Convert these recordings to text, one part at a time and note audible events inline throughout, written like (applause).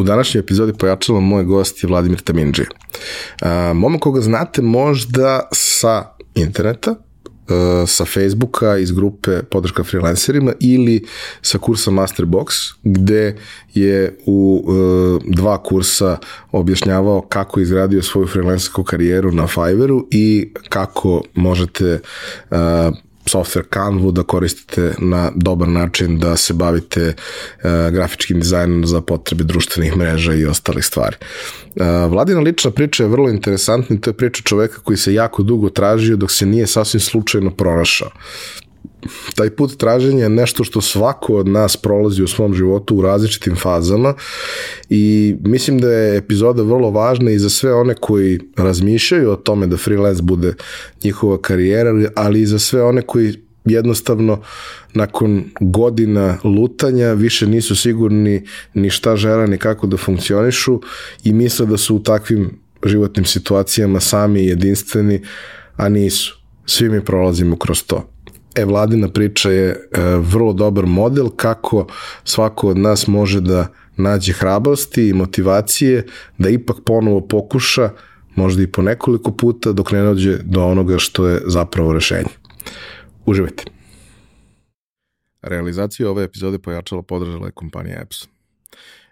U današnjoj epizodi pojačala moj gost je Vladimir Tamindži. Momak koga znate možda sa interneta, E, sa Facebooka iz grupe podrška freelancerima ili sa kursa Masterbox gde je u uh, dva kursa objašnjavao kako je izgradio svoju freelancersku karijeru na Fiverru i kako možete uh, software Canva da koristite na dobar način da se bavite uh, grafičkim dizajnom za potrebe društvenih mreža i ostalih stvari. Uh, Vladina lična priča je vrlo interesantna i to je priča čoveka koji se jako dugo tražio dok se nije sasvim slučajno pronašao taj put traženja je nešto što svako od nas prolazi u svom životu u različitim fazama i mislim da je epizoda vrlo važna i za sve one koji razmišljaju o tome da freelance bude njihova karijera, ali i za sve one koji jednostavno nakon godina lutanja više nisu sigurni ni šta žele ni kako da funkcionišu i misle da su u takvim životnim situacijama sami jedinstveni, a nisu. Svi mi prolazimo kroz to. E, vladina priča je e, vrlo dobar model kako svako od nas može da nađe hrabrosti i motivacije da ipak ponovo pokuša, možda i po nekoliko puta, dok ne dođe do onoga što je zapravo rešenje. Uživajte! Realizaciju ove epizode pojačala podržala je kompanija Epson.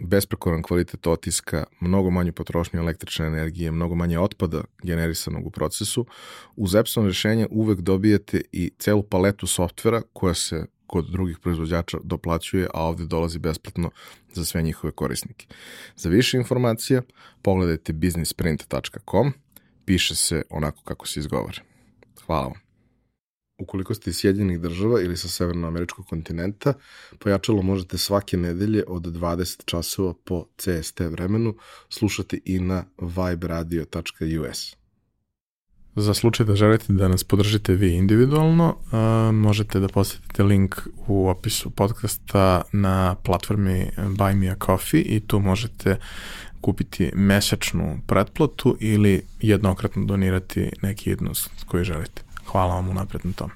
besprekoran kvalitet otiska, mnogo manju potrošnju električne energije, mnogo manje otpada generisanog u procesu. Uz Epson rešenja uvek dobijete i celu paletu softvera koja se kod drugih proizvođača doplaćuje, a ovde dolazi besplatno za sve njihove korisnike. Za više informacija pogledajte businessprint.com, piše se onako kako se izgovara. Hvala vam ukoliko ste iz Sjedinjenih država ili sa severnoameričkog kontinenta, pojačalo možete svake nedelje od 20 časova po CST vremenu slušati i na viberadio.us. Za slučaj da želite da nas podržite vi individualno, možete da posetite link u opisu podcasta na platformi Buy Me A Coffee i tu možete kupiti mesečnu pretplatu ili jednokratno donirati neki jednost koji želite. Hvala vam unapred na tom.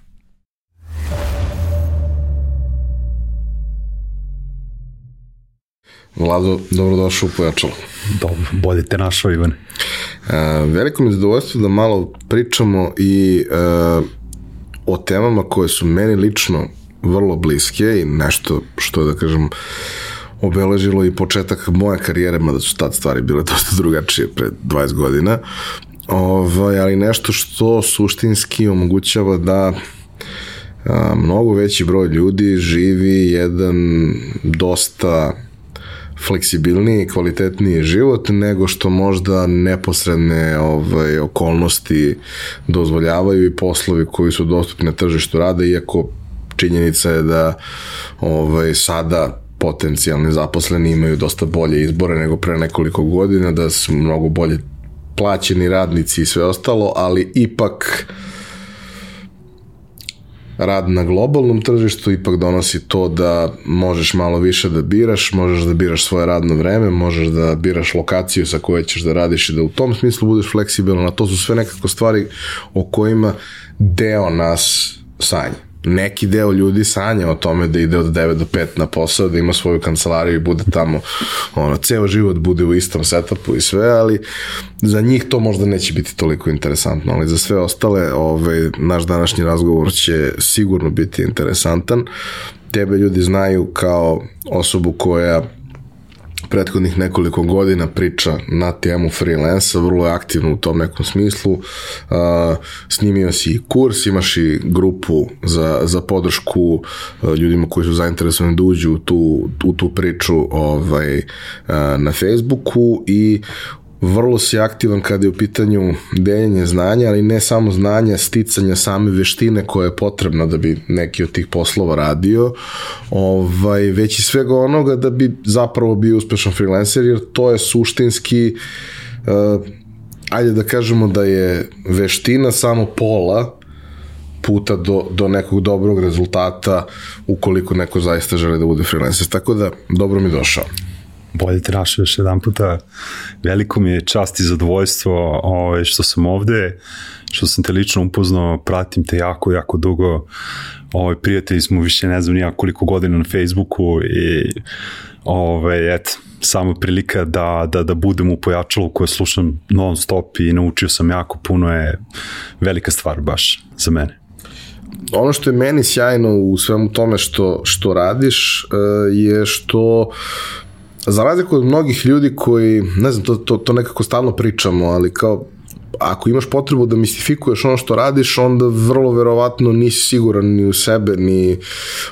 Vlado, dobrodošao u Pojačalo. Dobro, bolje te našao, Ivane. E, veliko mi zadovoljstvo da malo pričamo i e, o temama koje su meni lično vrlo bliske i nešto što, da kažem, obeležilo i početak moje karijere, mada su tad stvari bile dosta drugačije pre 20 godina, ovaj, ali nešto što suštinski omogućava da a, mnogo veći broj ljudi živi jedan dosta fleksibilniji i kvalitetniji život nego što možda neposredne ovaj, okolnosti dozvoljavaju i poslovi koji su dostupni na tržištu rada, iako činjenica je da ovaj, sada potencijalni zaposleni imaju dosta bolje izbore nego pre nekoliko godina, da su mnogo bolje plaćeni radnici i sve ostalo, ali ipak rad na globalnom tržištu ipak donosi to da možeš malo više da biraš, možeš da biraš svoje radno vreme, možeš da biraš lokaciju sa koje ćeš da radiš i da u tom smislu budeš fleksibilan, a to su sve nekako stvari o kojima deo nas sanja neki deo ljudi sanja o tome da ide od 9 do 5 na posao, da ima svoju kancelariju i bude tamo, ono, ceo život bude u istom setupu i sve, ali za njih to možda neće biti toliko interesantno, ali za sve ostale, ovaj, naš današnji razgovor će sigurno biti interesantan. Tebe ljudi znaju kao osobu koja prethodnih nekoliko godina priča na temu freelansa, vrlo je aktivno u tom nekom smislu. Uh, snimio si i kurs, imaš i grupu za, za podršku uh, ljudima koji su zainteresovani da uđu u tu, u tu priču ovaj, uh, na Facebooku i vrlo si aktivan kada je u pitanju deljenje znanja, ali ne samo znanja, sticanja same veštine koja je potrebna da bi neki od tih poslova radio, ovaj, već i svega onoga da bi zapravo bio uspešan freelancer, jer to je suštinski uh, ajde da kažemo da je veština samo pola puta do, do nekog dobrog rezultata ukoliko neko zaista želi da bude freelancer. Tako da, dobro mi došao. Bolje te našao još jedan puta. Veliko mi je čast i zadovoljstvo ovaj, što sam ovde, što sam te lično upoznao, pratim te jako, jako dugo. Ovaj, prijatelji smo više ne znam nija koliko godina na Facebooku i ovaj, eto, samo prilika da, da, da budem u pojačalu koje slušam non stop i naučio sam jako puno je velika stvar baš za mene ono što je meni sjajno u svemu tome što, što radiš e, je što za razliku od mnogih ljudi koji, ne znam, to, to, to nekako stalno pričamo, ali kao ako imaš potrebu da mistifikuješ ono što radiš, onda vrlo verovatno nisi siguran ni u sebe, ni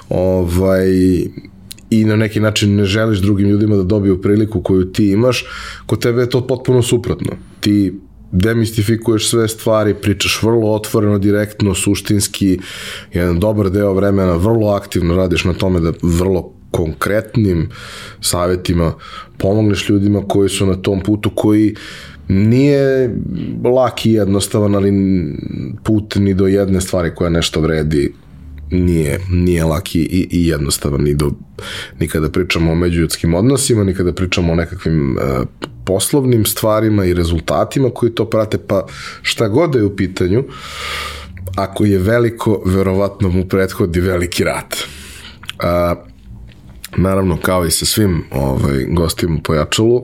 ovaj, i na neki način ne želiš drugim ljudima da dobiju priliku koju ti imaš, kod tebe je to potpuno suprotno. Ti demistifikuješ sve stvari, pričaš vrlo otvoreno, direktno, suštinski, jedan dobar deo vremena, vrlo aktivno radiš na tome da vrlo konkretnim savetima pomogneš ljudima koji su na tom putu koji nije lak i jednostavan, ali put ni do jedne stvari koja nešto vredi nije, nije laki i, i jednostavan ni, do, ni kada pričamo o međuljudskim odnosima, ni kada pričamo o nekakvim uh, poslovnim stvarima i rezultatima koji to prate, pa šta god da je u pitanju, ako je veliko, verovatno mu prethodi veliki rat. Uh, naravno kao i sa svim ovaj, gostima Pojačalu.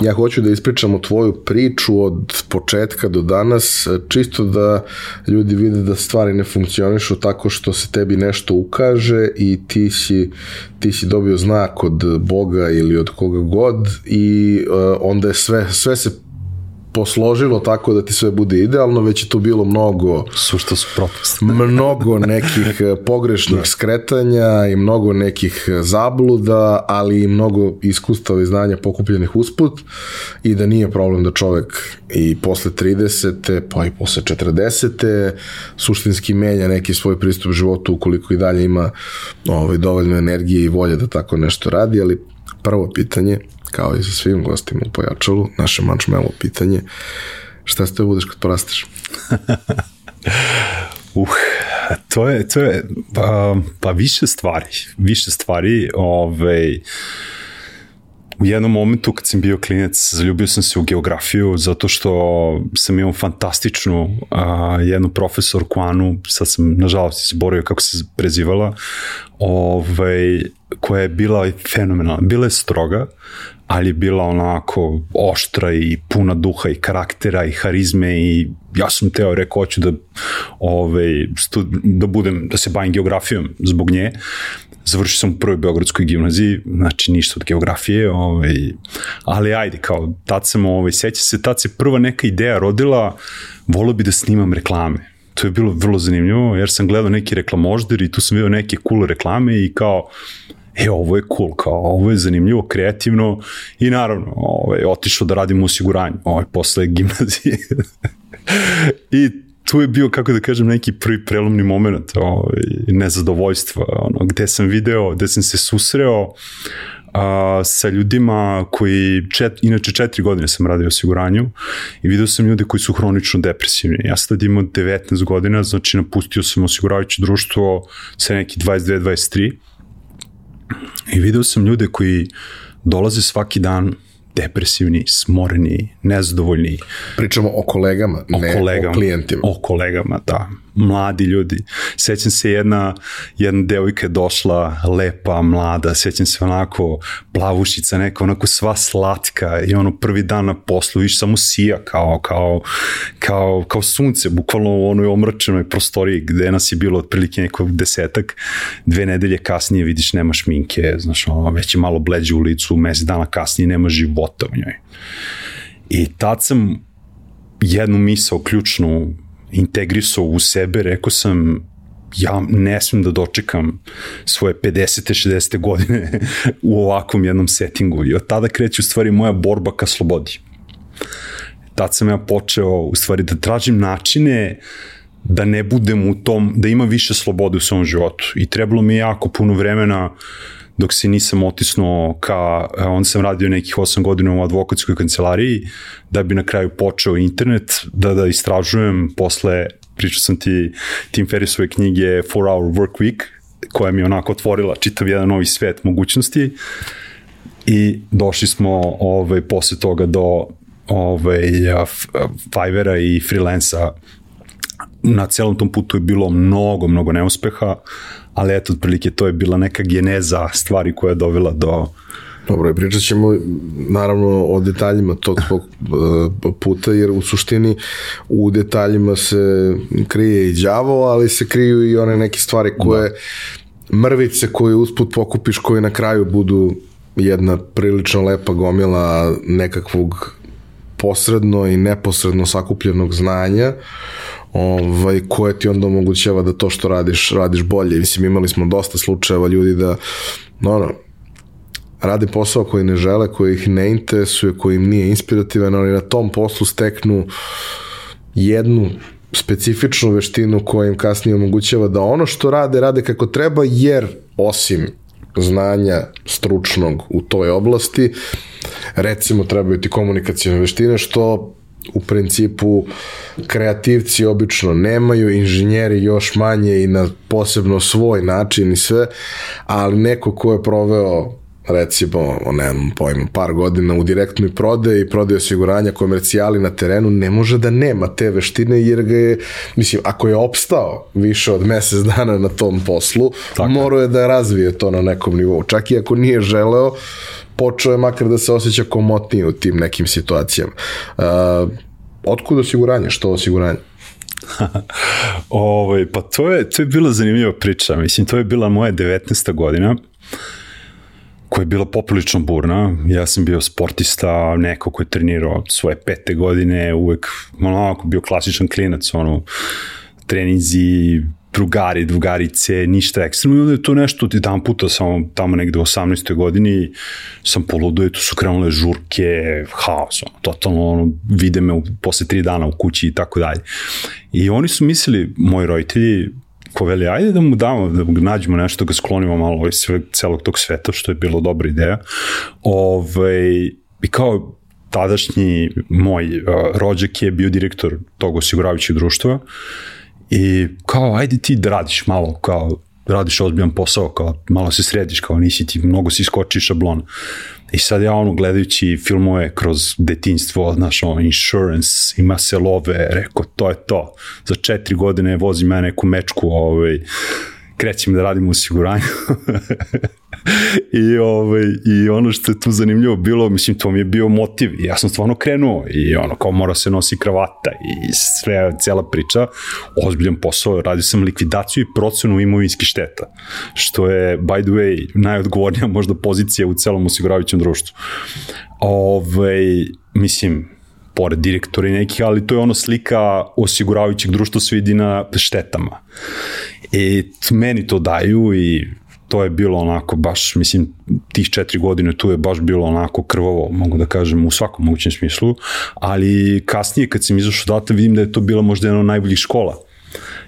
Ja hoću da ispričam o tvoju priču od početka do danas, čisto da ljudi vide da stvari ne funkcionišu tako što se tebi nešto ukaže i ti si, ti si dobio znak od Boga ili od koga god i onda je sve, sve se posložilo tako da ti sve bude idealno, već je tu bilo mnogo sušta su propast. (laughs) mnogo nekih eh, pogrešnih da. skretanja i mnogo nekih zabluda, ali i mnogo iskustava i znanja pokupljenih usput i da nije problem da čovek i posle 30. pa i posle 40. suštinski menja neki svoj pristup životu ukoliko i dalje ima ovaj, dovoljno energije i volje da tako nešto radi, ali prvo pitanje kao i sa svim gostima u Pojačalu, naše mančmelo pitanje, šta ste budeš kad porasteš? (laughs) uh, to je, to je, pa, pa više stvari, više stvari, ovaj, u jednom momentu kad sam bio klinec, zaljubio sam se u geografiju zato što sam imao fantastičnu a, jednu profesorku Anu, sad sam nažalost izborio kako se prezivala, ovaj, koja je bila fenomenalna. Bila je stroga, ali je bila onako oštra i puna duha i karaktera i harizme i ja sam teo rekao hoću da ovaj, stud, da budem, da se bavim geografijom zbog nje. Završio sam u prvoj Beogradskoj gimnaziji, znači ništa od geografije, ovaj, ali ajde, kao, tad sam, ovaj, seća se, tad se prva neka ideja rodila, volio bi da snimam reklame. To je bilo vrlo zanimljivo, jer sam gledao neki reklamožder i tu sam vidio neke cool reklame i kao, e, ovo je cool, kao, ovo je zanimljivo, kreativno i naravno, ovaj, otišao da radim u ovaj, posle gimnazije. (laughs) I tu je bio, kako da kažem, neki prvi prelomni moment ovaj, nezadovoljstva, ono, gde sam video, gde sam se susreo a, sa ljudima koji, čet, inače četiri godine sam radio osiguranju i video sam ljude koji su hronično depresivni. Ja sad imao 19 godina, znači napustio sam osiguravajuće društvo sa neki 22-23 I video sam ljude koji dolaze svaki dan depresivni, smoreni, nezadovoljni. Pričamo o kolegama, o ne kolegama, o klijentima. O kolegama, da mladi ljudi. Sećam se jedna, jedna devojka je došla, lepa, mlada, sećam se onako plavušica, neka onako sva slatka i ono prvi dan na poslu, viš samo sija kao, kao, kao, kao sunce, bukvalno u onoj omračenoj prostoriji gde nas je bilo otprilike nekog desetak, dve nedelje kasnije vidiš nema šminke, znaš, ono, već je malo bleđe u licu, mesec dana kasnije nema života u njoj. I tad sam jednu misao ključnu integrisao u sebe, rekao sam, ja ne smem da dočekam svoje 50. 60. godine (laughs) u ovakvom jednom settingu i od tada kreće u stvari moja borba ka slobodi. Tad sam ja počeo u stvari da tražim načine da ne budem u tom, da ima više slobode u svom životu. I trebalo mi je jako puno vremena dok se nisam otisnuo ka, onda sam radio nekih 8 godina u advokatskoj kancelariji, da bi na kraju počeo internet, da da istražujem. Posle, pričao sam ti Tim Ferrisove knjige 4 Hour Work Week, koja mi je onako otvorila čitav jedan novi svet mogućnosti. I došli smo ovaj, posle toga do ovaj, Fivera i freelansa na celom tom putu je bilo mnogo, mnogo neuspeha, ali eto, otprilike to je bila neka geneza stvari koja je dovela do Dobro, pričat ćemo naravno o detaljima tog svog e, puta, jer u suštini u detaljima se krije i đavo, ali se kriju i one neke stvari koje, da. mrvice koje usput pokupiš, koje na kraju budu jedna prilično lepa gomila nekakvog posredno i neposredno sakupljenog znanja ovaj, koje ti onda omogućava da to što radiš, radiš bolje. Mislim, imali smo dosta slučajeva ljudi da, no, rade posao koji ne žele, koji ih ne interesuje, koji im nije inspirativan, ali na tom poslu steknu jednu specifičnu veštinu koja im kasnije omogućava da ono što rade, rade kako treba, jer osim znanja stručnog u toj oblasti, recimo trebaju ti komunikacijne veštine, što u principu kreativci obično nemaju, inženjeri još manje i na posebno svoj način i sve, ali neko ko je proveo recimo, nemam pojma, par godina u direktnoj prodaji i prodaji osiguranja komercijali na terenu, ne može da nema te veštine jer ga je, mislim, ako je opstao više od mesec dana na tom poslu, Tako. morao je da razvije to na nekom nivou. Čak i ako nije želeo, počeo je makar da se osjeća komotnije u tim nekim situacijama. Uh, otkud osiguranje? Što osiguranje? (laughs) ovaj, pa to je, to je bila zanimljiva priča. Mislim, to je bila moja 19. godina koja je bila poprilično burna. Ja sam bio sportista, neko ko je trenirao svoje pete godine, uvek onako bio klasičan klinac, ono, treninzi, drugari, drugarice, ništa ekstremno i onda je to nešto, ti dan puta sam tamo negde u 18. godini sam poludo i tu su krenule žurke, haos, ono, totalno ono, vide me u, posle tri dana u kući i tako dalje. I oni su mislili, moji roditelji, ko veli, ajde da mu damo, da mu nađemo nešto, da ga sklonimo malo ovaj sve, celog tog sveta, što je bilo dobra ideja. Ove, ovaj, I kao tadašnji moj uh, rođak je bio direktor tog osiguravajućeg društva i kao, ajde ti da radiš malo, kao, radiš ozbiljan posao, kao, malo se središ, kao, nisi ti, mnogo si skoči šablon. I sad ja ono, gledajući filmove kroz detinstvo, znaš, ono, insurance, ima se love, rekao, to je to. Za četiri godine vozi me neku mečku, ovaj, krećem da radim u osiguranju. (laughs) (laughs) I, ovaj, I ono što je tu zanimljivo bilo, mislim, to mi je bio motiv. I ja sam stvarno krenuo i ono, kao mora se nosi kravata i sve, cela priča. Ozbiljan posao, radio sam likvidaciju i procenu imovinskih šteta, što je, by the way, najodgovornija možda pozicija u celom osiguravajućem društvu. Ove, ovaj, mislim, pored direktora i nekih, ali to je ono slika osiguravajućeg društva se vidi na štetama. I meni to daju i to je bilo onako baš, mislim, tih četiri godine tu je baš bilo onako krvavo, mogu da kažem, u svakom mogućem smislu, ali kasnije kad sam izašao data vidim da je to bila možda jedna od najboljih škola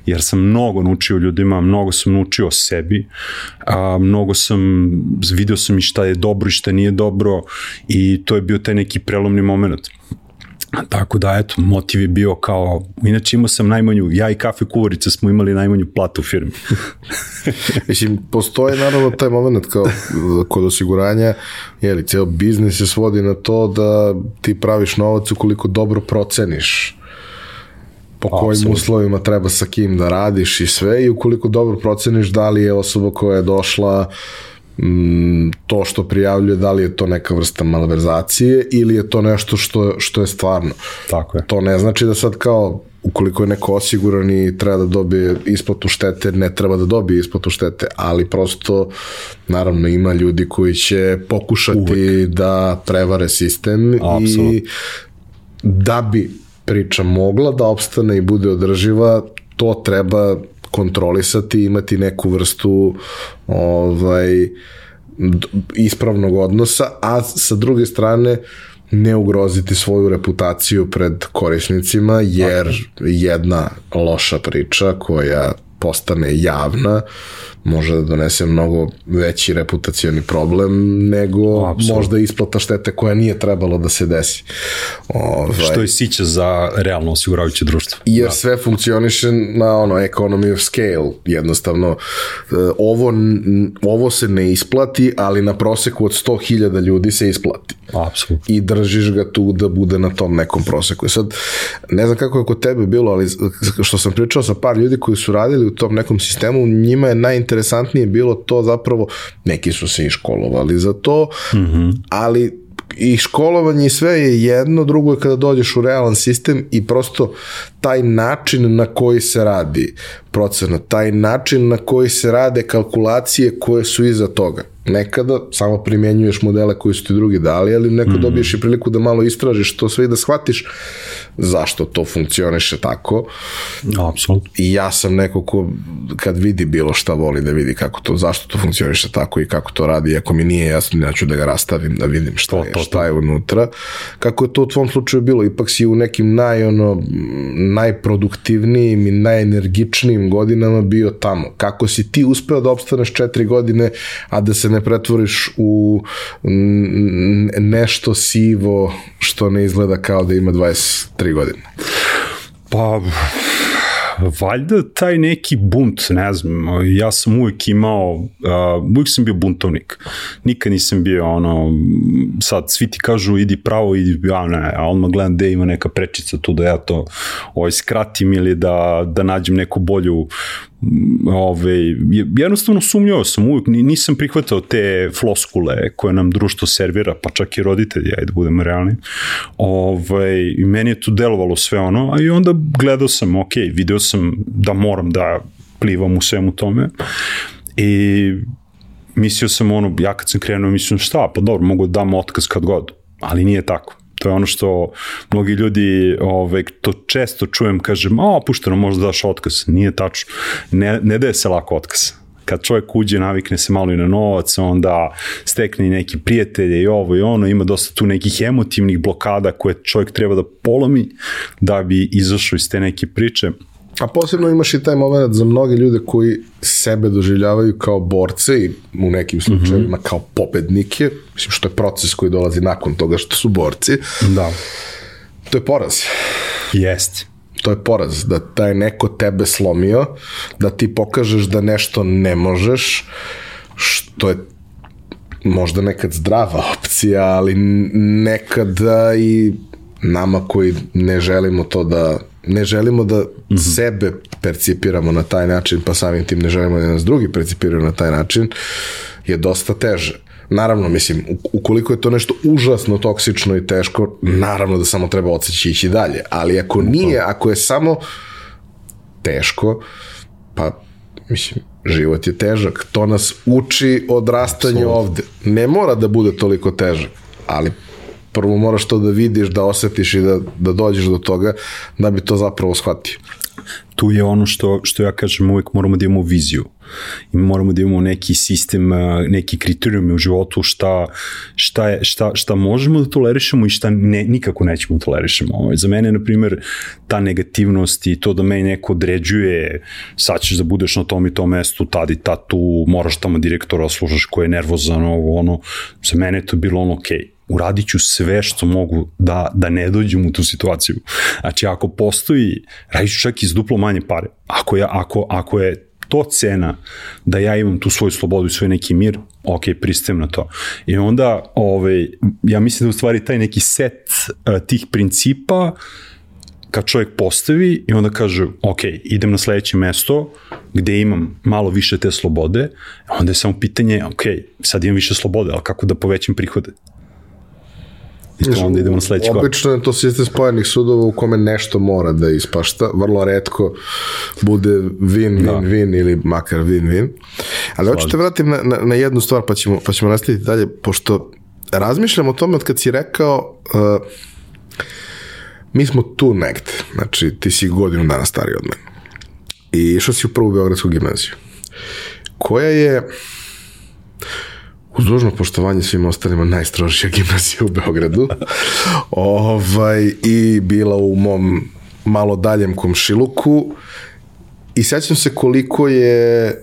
jer sam mnogo naučio ljudima, mnogo sam naučio o sebi, a, mnogo sam, video sam i šta je dobro i šta nije dobro i to je bio taj neki prelomni moment. Tako da, eto, motiv je bio kao, inače imao sam najmanju, ja i kafe kuvarica smo imali najmanju platu u firmi. (laughs) Mislim, postoje naravno taj moment kao kod osiguranja, jeli, ceo biznis se svodi na to da ti praviš novac ukoliko dobro proceniš po kojim Absolutno. uslovima treba sa kim da radiš i sve i ukoliko dobro proceniš da li je osoba koja je došla uh, to što prijavljuje, da li je to neka vrsta malverzacije ili je to nešto što, što je stvarno. Tako je. To ne znači da sad kao ukoliko je neko osiguran i treba da dobije isplatu štete, ne treba da dobije isplatu štete, ali prosto naravno ima ljudi koji će pokušati Uvijek. da prevare sistem Absolut. i da bi priča mogla da opstane i bude održiva, to treba kontrolisati, imati neku vrstu ovaj ispravnog odnosa, a sa druge strane ne ugroziti svoju reputaciju pred korisnicima, jer jedna loša priča koja postane javna, može da donese mnogo veći reputacioni problem nego Absolut. možda isplata štete koja nije trebalo da se desi. Ovaj, Što je sića za realno osiguravajuće društvo. Jer da. sve funkcioniše na ono economy of scale, jednostavno e, ovo, ovo se ne isplati, ali na proseku od 100.000 ljudi se isplati. Apsolutno. I držiš ga tu da bude na tom nekom proseku. I sad, ne znam kako je kod tebe bilo, ali što sam pričao sa par ljudi koji su radili u tom nekom sistemu, njima je najinteresantnije bilo to zapravo, neki su se i školovali za to, mm -hmm. ali i školovanje i sve je jedno, drugo je kada dođeš u realan sistem i prosto taj način na koji se radi procenat, taj način na koji se rade kalkulacije koje su iza toga. Nekada samo primenjuješ modele koji su ti drugi dali, ali neko mm. dobiješ i priliku da malo istražiš to sve i da shvatiš zašto to funkcioniše tako. Apsolutno. I ja sam neko ko kad vidi bilo šta voli da vidi kako to, zašto to funkcioniše tako i kako to radi, ako mi nije jasno, ja ću da ga rastavim, da vidim šta to, je, to, šta je unutra. Kako je to u tvom slučaju bilo? Ipak si u nekim naj, ono, najproduktivnijim i najenergičnijim godinama bio tamo. Kako si ti uspeo da opstaneš četiri godine, a da se ne pretvoriš u nešto sivo što ne izgleda kao da ima 23 godine? Pa, valjda taj neki bunt, ne znam, ja sam uvijek imao, uh, sam bio buntovnik. Nikad nisam bio ono, sad svi ti kažu idi pravo, idi, ja ne, a odmah gledam gde ima neka prečica tu da ja to ovaj, skratim ili da, da nađem neku bolju ove, jednostavno sumnjao sam uvijek, nisam prihvatao te floskule koje nam društvo servira, pa čak i roditelji, ajde budemo realni. Ove, I meni je to delovalo sve ono, a i onda gledao sam, ok, video sam da moram da plivam u svemu tome i mislio sam ono, ja kad sam krenuo, mislim šta, pa dobro, mogu da dam otkaz kad god, ali nije tako To je ono što mnogi ljudi, ovaj, to često čujem, kažem, a, pušteno, možda daš otkaz. Nije tačno. Ne, ne daje se lako otkaz kad čovjek uđe, navikne se malo i na novac, onda stekne neki prijatelje i ovo i ono, ima dosta tu nekih emotivnih blokada koje čovjek treba da polomi da bi izašao iz te neke priče. A posebno imaš i taj moment za mnoge ljude koji sebe doživljavaju kao borce i u nekim slučajevima mm -hmm. kao pobednike, mislim što je proces koji dolazi nakon toga što su borci. Da. To je poraz. Jeste. To je poraz, da taj neko tebe slomio, da ti pokažeš da nešto ne možeš, što je možda nekad zdrava opcija, ali nekada i nama koji ne želimo to da ne želimo da mm -hmm. sebe percipiramo na taj način, pa samim tim ne želimo da nas drugi percipiraju na taj način, je dosta teže. Naravno, mislim, ukoliko je to nešto užasno toksično i teško, naravno da samo treba odseći ići dalje, ali ako nije, ako je samo teško, pa mislim, život je težak. To nas uči odrastanje ovde. Ne mora da bude toliko težak, ali prvo moraš to da vidiš, da osetiš i da, da dođeš do toga da bi to zapravo shvatio. Tu je ono što, što ja kažem, uvek moramo da imamo viziju i moramo da imamo neki sistem, neki kriterijum u životu šta, šta, je, šta, šta možemo da tolerišemo i šta ne, nikako nećemo da tolerišemo. Ovaj, za mene, na primjer, ta negativnost i to da me neko određuje, sad ćeš da budeš na tom i tom mestu, tad i tad tu, moraš tamo direktora slušaš koji je nervozan, ovo, ono, za mene je to bilo ono okej. Okay uradit ću sve što mogu da, da ne dođem u tu situaciju. Znači, ako postoji, radit ću čak iz duplo manje pare. Ako, ja, ako, ako je to cena da ja imam tu svoju slobodu i svoj neki mir, ok, pristajem na to. I onda, ovaj, ja mislim da u stvari taj neki set uh, tih principa kad čovjek postavi i onda kaže, ok, idem na sledeće mesto gde imam malo više te slobode, onda je samo pitanje, ok, sad imam više slobode, ali kako da povećam prihode? I to onda idemo na sledeći korak. Obično je to sistem spojenih sudova u kome nešto mora da ispašta. Vrlo redko bude win, win, da. win ili makar win, win. Ali hoću te vratim na, na, na jednu stvar pa ćemo, pa ćemo nastaviti dalje, pošto razmišljam o tome od kad si rekao uh, mi smo tu negde. Znači, ti si godinu dana stariji od mene. I išao si u prvu Beogradsku gimnaziju. Koja je uz dužno poštovanje svim ostalima najstrožija gimnazija u Beogradu (laughs) ovaj, i bila u mom malo daljem komšiluku i sećam se koliko je e,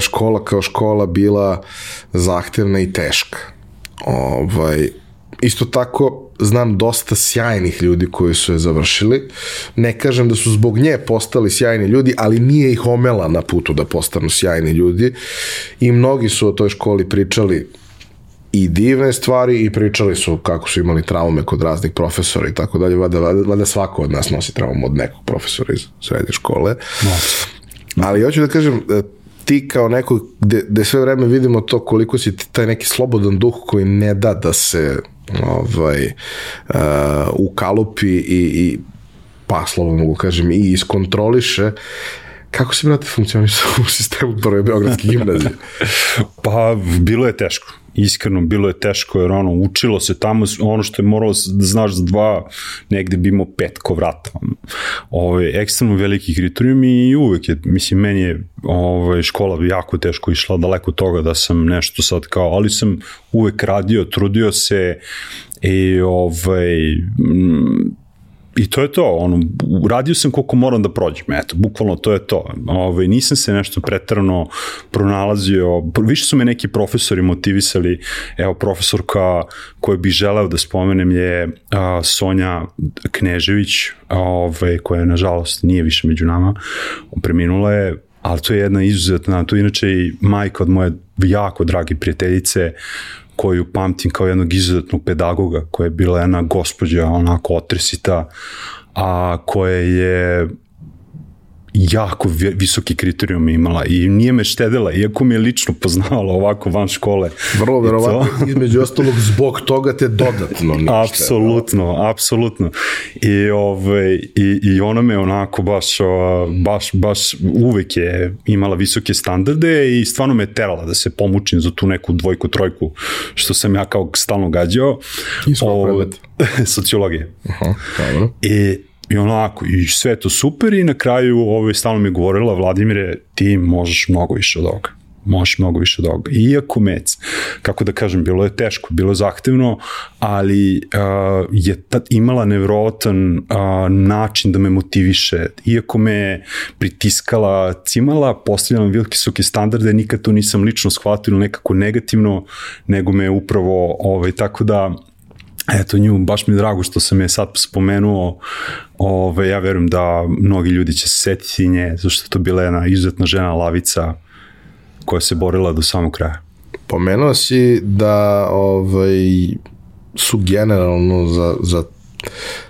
škola kao škola bila zahtevna i teška. Ovaj, isto tako znam dosta sjajnih ljudi koji su je završili. Ne kažem da su zbog nje postali sjajni ljudi, ali nije ih omela na putu da postanu sjajni ljudi. I mnogi su o toj školi pričali i divne stvari i pričali su kako su imali traume kod raznih profesora i tako dalje. Vada, vada, vada svako od nas nosi traumu od nekog profesora iz srednje škole. Ali hoću da kažem, e, ti kao neko gde, gde sve vreme vidimo to koliko si taj neki slobodan duh koji ne da da se ovaj, uh, ukalupi i, i pa slobodno mogu kažem i iskontroliše Kako si, brate, funkcionisao (laughs) u sistemu prve Beogradske gimnazije? (laughs) pa, bilo je teško iskreno bilo je teško jer ono učilo se tamo ono što je moralo da znaš za dva negde bi imao pet ko vrata ovaj ekstremno veliki kriterijum i uvek je mislim meni je ovaj škola jako teško išla daleko od toga da sam nešto sad kao ali sam uvek radio trudio se i ovaj i to je to, ono, uradio sam koliko moram da prođem, eto, bukvalno to je to. Ove, ovaj, nisam se nešto pretrano pronalazio, više su me neki profesori motivisali, evo, profesorka koju bih želeo da spomenem je a, Sonja Knežević, ove, ovaj, koja nažalost nije više među nama, preminula je, ali to je jedna izuzetna, to je inače i majka od moje jako dragi prijateljice, koju pamtim kao jednog izuzetnog pedagoga, koja je bila jedna gospođa onako otresita, a koja je jako visoki kriterijum imala i nije me štedela, iako me je lično poznavala ovako van škole. Vrlo verovatno, između ostalog, zbog toga te dodatno nije Apsolutno, apsolutno. I, ove, i, I ona me onako baš, baš, baš uvek je imala visoke standarde i stvarno me terala da se pomučim za tu neku dvojku, trojku, što sam ja kao stalno gađao. Iz kog (laughs) Sociologije. Aha, dobro. I I onako, i sve to super i na kraju ovaj, stalno mi je govorila, Vladimire, ti možeš mnogo više od ovoga možeš mnogo više od ovoga. Iako mec, kako da kažem, bilo je teško, bilo je zahtevno, ali uh, je tad imala nevrovatan uh, način da me motiviše. Iako me pritiskala, cimala, postavljala visoke standarde, nikad to nisam lično shvatio nekako negativno, nego me upravo, ovaj, tako da, eto nju, baš mi je drago što sam je sad spomenuo, ove, ja verujem da mnogi ljudi će se setiti nje, zašto je to bila jedna izuzetna žena lavica koja se borila do samog kraja. Pomenuo si da ovaj, su generalno za, za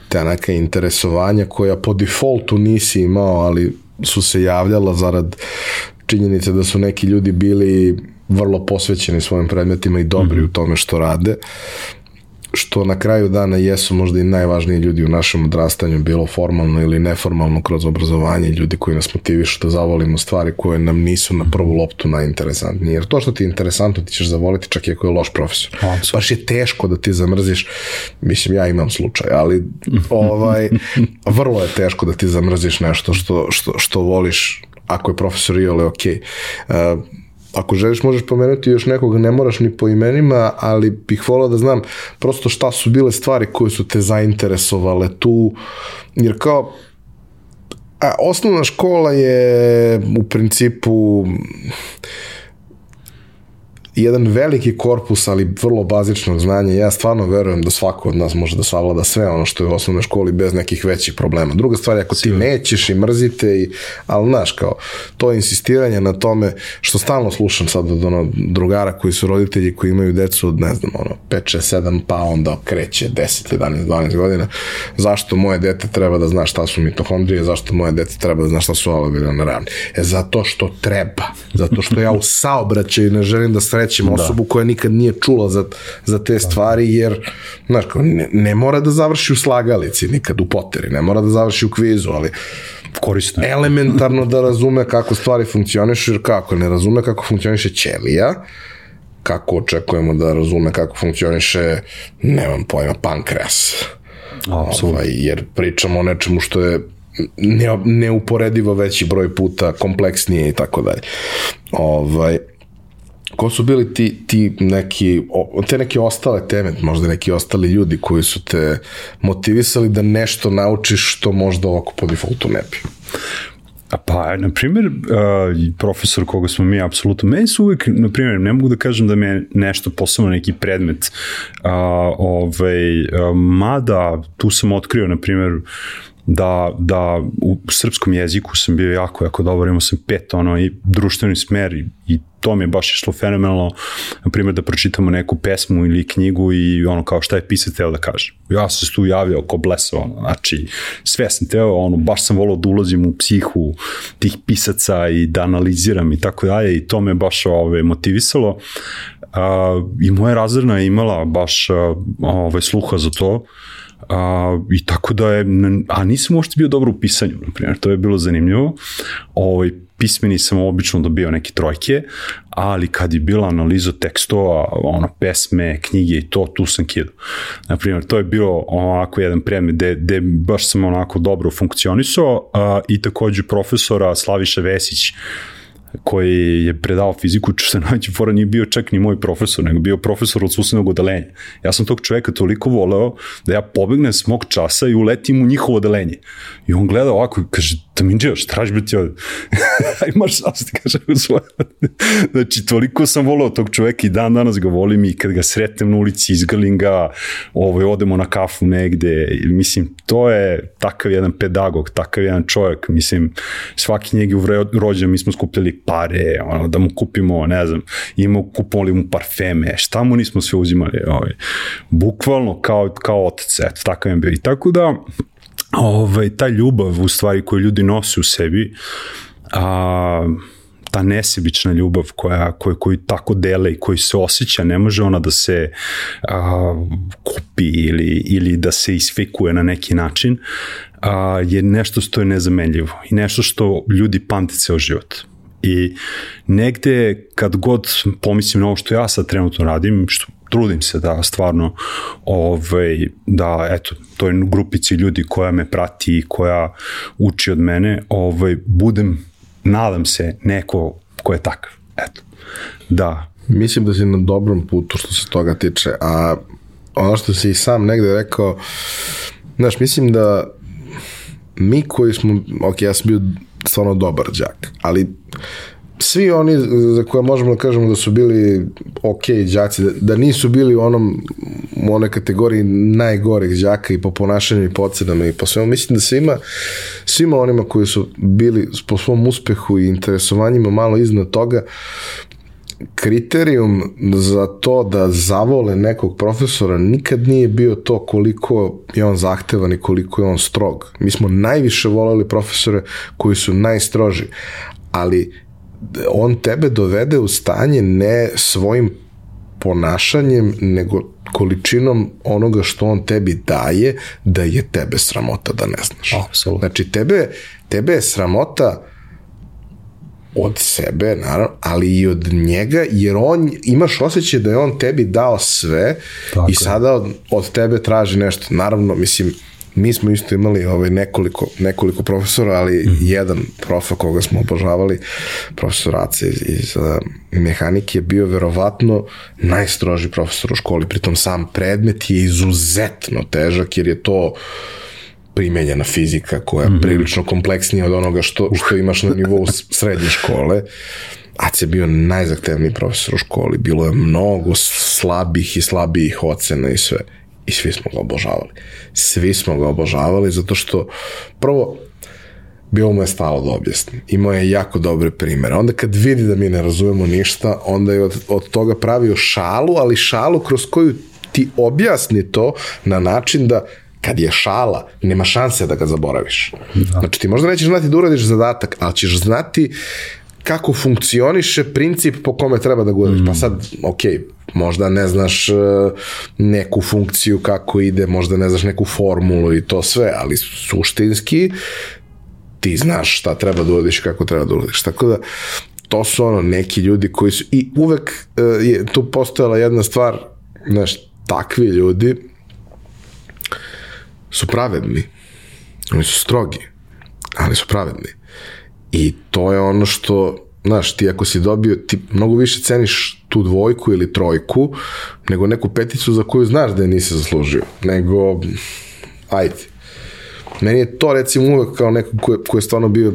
te neka interesovanja koja po defaultu nisi imao, ali su se javljala zarad činjenice da su neki ljudi bili vrlo posvećeni svojim predmetima i dobri mm -hmm. u tome što rade što na kraju dana jesu možda i najvažniji ljudi u našem odrastanju, bilo formalno ili neformalno kroz obrazovanje, ljudi koji nas motivišu da zavolimo stvari koje nam nisu na prvu loptu najinteresantnije. Jer to što ti je interesantno ti ćeš zavoliti čak i ako je loš profesor. Baš je teško da ti zamrziš, mislim ja imam slučaj, ali (laughs) ovaj, vrlo je teško da ti zamrziš nešto što, što, što voliš ako je profesor i ole ok. Uh, ako želiš možeš pomenuti još nekog, ne moraš ni po imenima, ali bih volao da znam prosto šta su bile stvari koje su te zainteresovale tu, jer kao a, osnovna škola je u principu jedan veliki korpus, ali vrlo bazičnog znanja. Ja stvarno verujem da svako od nas može da savlada sve ono što je u osnovnoj školi bez nekih većih problema. Druga stvar je ako ti nećeš i mrzite, i, ali znaš, kao, to insistiranje na tome, što stalno slušam sad od ono, drugara koji su roditelji koji imaju decu od, ne znam, ono, 5, 6, 7, pa onda kreće 10, 11, 12 godina. Zašto moje dete treba da zna šta su mitohondrije, zašto moje dete treba da zna šta su alveolne ravne? E, zato što treba. Zato što ja u saobraćaju ne želim da srećem da. osobu koja nikad nije čula za, za te stvari, jer znaš, ne, ne mora da završi u slagalici nikad u poteri, ne mora da završi u kvizu, ali korisno je. elementarno da razume kako stvari funkcionišu, jer kako ne razume kako funkcioniše ćelija, kako očekujemo da razume kako funkcioniše, nemam pojma, pankreas. Apsolutno. Ovaj, jer pričamo o nečemu što je ne, neuporedivo veći broj puta, kompleksnije i tako dalje. Ovaj, ko su bili ti, ti neki, te neke ostale teme, možda neki ostali ljudi koji su te motivisali da nešto naučiš što možda ovako po defaultu ne bi? Pa, na primjer, profesor koga smo mi apsolutno, meni su uvijek, na primjer, ne mogu da kažem da me nešto posebno neki predmet, ovaj, mada tu sam otkrio, na primjer, da, da u srpskom jeziku sam bio jako, jako dobar, imao sam pet ono i društveni smer i, i to mi je baš išlo fenomenalno, na primjer da pročitamo neku pesmu ili knjigu i ono kao šta je pisac teo da kaže. Ja sam se tu javio ko bleso, ono, znači sve sam teo, ono, baš sam volao da ulazim u psihu tih pisaca i da analiziram i tako dalje i to me baš ove, motivisalo. Uh, I moja razredna je imala baš ove, sluha za to, A, I tako da je, a nisam uopšte bio dobro u pisanju, na primjer, to je bilo zanimljivo. Ovaj, pismeni sam obično dobio neke trojke, ali kad je bila analiza tekstova, ono, pesme, knjige i to, tu sam kido. Na primjer, to je bilo onako jedan predmet gde, gde baš sam onako dobro funkcionisao a, i takođe profesora Slaviša Vesić, koji je predao fiziku, što najveći fora nije bio čak ni moj profesor, nego bio profesor od susednog odelenja. Ja sam tog čoveka toliko voleo da ja pobegnem s mog časa i uletim u njihovo odelenje. I on gleda ovako i kaže, Taminđeo, šta traži biti ovde? (laughs) Imaš šta ti kaže u svoje. znači, toliko sam voleo tog čoveka i dan danas ga volim i kad ga sretnem na ulici, izgrlim ga, ovaj, odemo na kafu negde. Mislim, to je takav jedan pedagog, takav jedan čovjek. Mislim, svaki njeg u rođen mi smo skupljali pare, ono, da mu kupimo, ne znam, imamo, kupovali mu parfeme, šta mu nismo sve uzimali, ovaj, bukvalno kao, kao otac, eto, takav je bio. I tako da, ovaj, ta ljubav u stvari koju ljudi nose u sebi, a, ta nesebična ljubav koja, koja, koju tako dele i koji se osjeća, ne može ona da se a, kupi ili, ili da se isfikuje na neki način, a, je nešto što je nezamenljivo i nešto što ljudi pamte ceo život. I negde kad god pomislim na ovo što ja sad trenutno radim, što trudim se da stvarno ovaj, da eto, to je grupici ljudi koja me prati i koja uči od mene, ovaj, budem, nadam se, neko ko je takav. Eto. Da. Mislim da si na dobrom putu što se toga tiče, a ono što si i sam negde rekao, znaš, mislim da mi koji smo, ok, ja sam bio stvarno dobar đak, ali svi oni za koje možemo da kažemo da su bili ok đaci, da, da nisu bili u onom u onoj kategoriji najgorih đaka i po ponašanju i po ocenama i po svemu, mislim da svima svima onima koji su bili po svom uspehu i interesovanjima malo iznad toga kriterijum za to da zavole nekog profesora nikad nije bio to koliko je on zahtevan i koliko je on strog. Mi smo najviše volali profesore koji su najstroži, ali on tebe dovede u stanje ne svojim ponašanjem, nego količinom onoga što on tebi daje, da je tebe sramota da ne znaš. Absolutno. Znači, tebe, tebe je sramota od sebe, naravno, ali i od njega, jer on, imaš osjećaj da je on tebi dao sve Tako i sada od, od tebe traži nešto. Naravno, mislim, mi smo isto imali ovaj nekoliko, nekoliko profesora, ali mm jedan profa koga smo obožavali, profesor Ace iz, iz uh, mehanike je bio verovatno najstroži profesor u školi, pritom sam predmet je izuzetno težak jer je to primenjena fizika koja je mm -hmm. prilično kompleksnija od onoga što, što imaš na nivou srednje škole. Ace je bio najzahtevniji profesor u školi, bilo je mnogo slabih i slabijih ocena i sve i svi smo ga obožavali. Svi smo ga obožavali zato što prvo bilo mu je stalo da objasni. Imao je jako dobre primere. Onda kad vidi da mi ne razumemo ništa, onda je od, od toga pravio šalu, ali šalu kroz koju ti objasni to na način da kad je šala, nema šanse da ga zaboraviš. Da. Znači ti možda nećeš znati da uradiš zadatak, ali ćeš znati kako funkcioniše princip po kome treba da uradiš. Pa mm. Pa sad, ok, možda ne znaš e, neku funkciju kako ide, možda ne znaš neku formulu i to sve, ali suštinski ti znaš šta treba da uradiš i kako treba da uradiš. Tako da, to su ono neki ljudi koji su, i uvek uh, je tu postojala jedna stvar, znaš, takvi ljudi su pravedni. Oni su strogi, ali su pravedni. I to je ono što znaš, ti ako si dobio, ti mnogo više ceniš tu dvojku ili trojku, nego neku peticu za koju znaš da je nisi zaslužio, nego, ajde. Meni je to recimo uvek kao neko ko je, ko je stvarno bio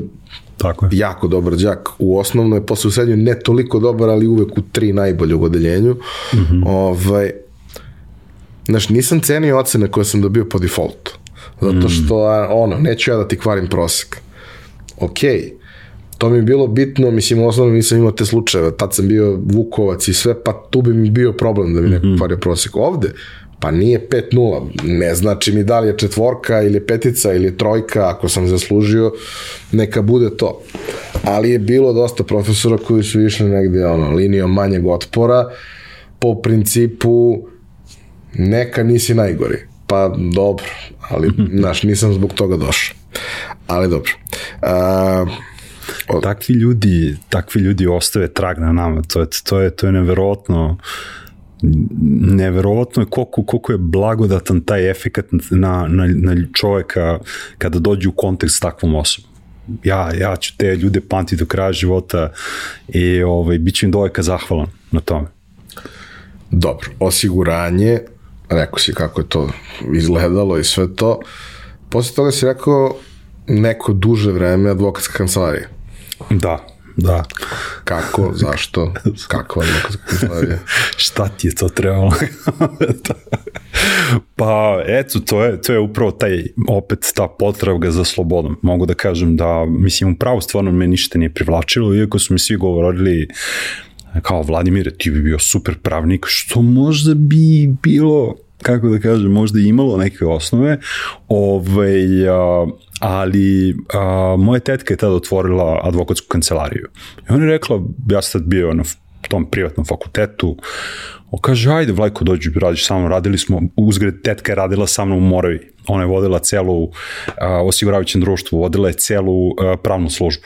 Tako je. jako dobar đak u osnovnoj, posle u srednjoj ne toliko dobar, ali uvek u tri najbolje u odeljenju. Mm -hmm. ovaj, znaš, nisam cenio ocene koje sam dobio po defaultu. Zato što, a, ono, neću ja da ti kvarim prosek. Okej, okay. to mi je bilo bitno, mislim, u osnovnom nisam imao te slučajeve, tad sam bio Vukovac i sve, pa tu bi mi bio problem da mi neko kvario prosek. Ovde, pa nije 5-0, ne znači mi da li je četvorka ili petica ili trojka, ako sam zaslužio, neka bude to. Ali je bilo dosta profesora koji su išli negde ono, linijom manjeg otpora, po principu neka nisi najgori. Pa dobro, ali (laughs) znaš, nisam zbog toga došao. Ali dobro. Uh, od... takvi ljudi, takvi ljudi ostave trag na nama. To je to je to je neverovatno neverovatno je koliko, koliko je blagodatan taj efekat na, na, na čoveka kada dođe u kontakt s takvom osobom. Ja, ja ću te ljude pamtiti do kraja života i ovaj, bit ću im doveka zahvalan na tome. Dobro, osiguranje, rekao si kako je to izgledalo i sve to. Posle toga si rekao neko duže vreme advokatska kancelarija. Da, Da. Kako, (laughs) zašto, kakva advokatska kancelarija? (laughs) Šta ti je to trebalo? (laughs) pa, eto, to je, to je upravo taj, opet ta potraga za slobodom. Mogu da kažem da, mislim, upravo stvarno me ništa nije privlačilo, iako su mi svi govorili kao Vladimir, ti bi bio super pravnik, što možda bi bilo kako da kažem, možda imalo neke osnove, ovaj, a, ali a, moja tetka je tada otvorila advokatsku kancelariju. I ona je rekla, ja sam tad bio na tom privatnom fakultetu, on kaže, ajde Vlajko, dođi, radiš sa mnom, radili smo, uzgred tetka je radila sa mnom u Moravi, ona je vodila celu a, osiguravajućem društvu, vodila je celu a, pravnu službu.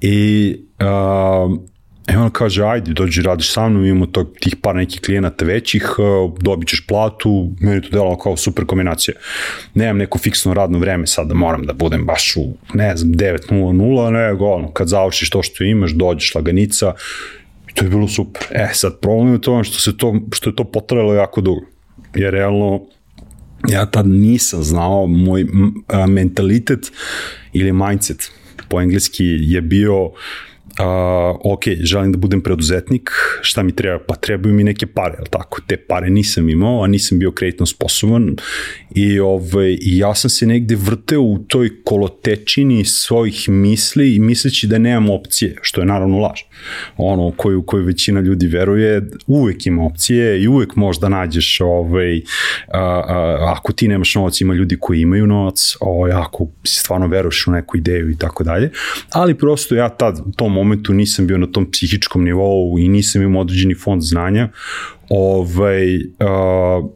I a, E on kaže, ajde, dođi, radiš sa mnom, imamo tog, tih par nekih klijenata većih, e, dobit ćeš platu, meni to delalo kao super kombinacija. Nemam neko fiksno radno vreme sad da moram da budem baš u, ne znam, 9.00, nego ono, kad završiš to što imaš, dođeš laganica, i to je bilo super. E, sad, problem je to što, se to, što je to potrajalo jako dugo. Jer realno, ja tad nisam znao, moj mentalitet ili mindset po engleski je bio a, ok, želim da budem preduzetnik, šta mi treba? Pa trebaju mi neke pare, ali tako? Te pare nisam imao, a nisam bio kreditno sposoban i, ovaj, ja sam se negde vrteo u toj kolotečini svojih misli i misleći da nemam opcije, što je naravno laž. Ono koju, koju većina ljudi veruje, uvek ima opcije i uvek možda nađeš ovaj, a, a, ako ti nemaš novac, ima ljudi koji imaju novac, ovaj, ako stvarno veruješ u neku ideju i tako dalje, ali prosto ja tad, u tom momentu nisam bio na tom psihičkom nivou i nisam imao određeni fond znanja, ovaj, uh,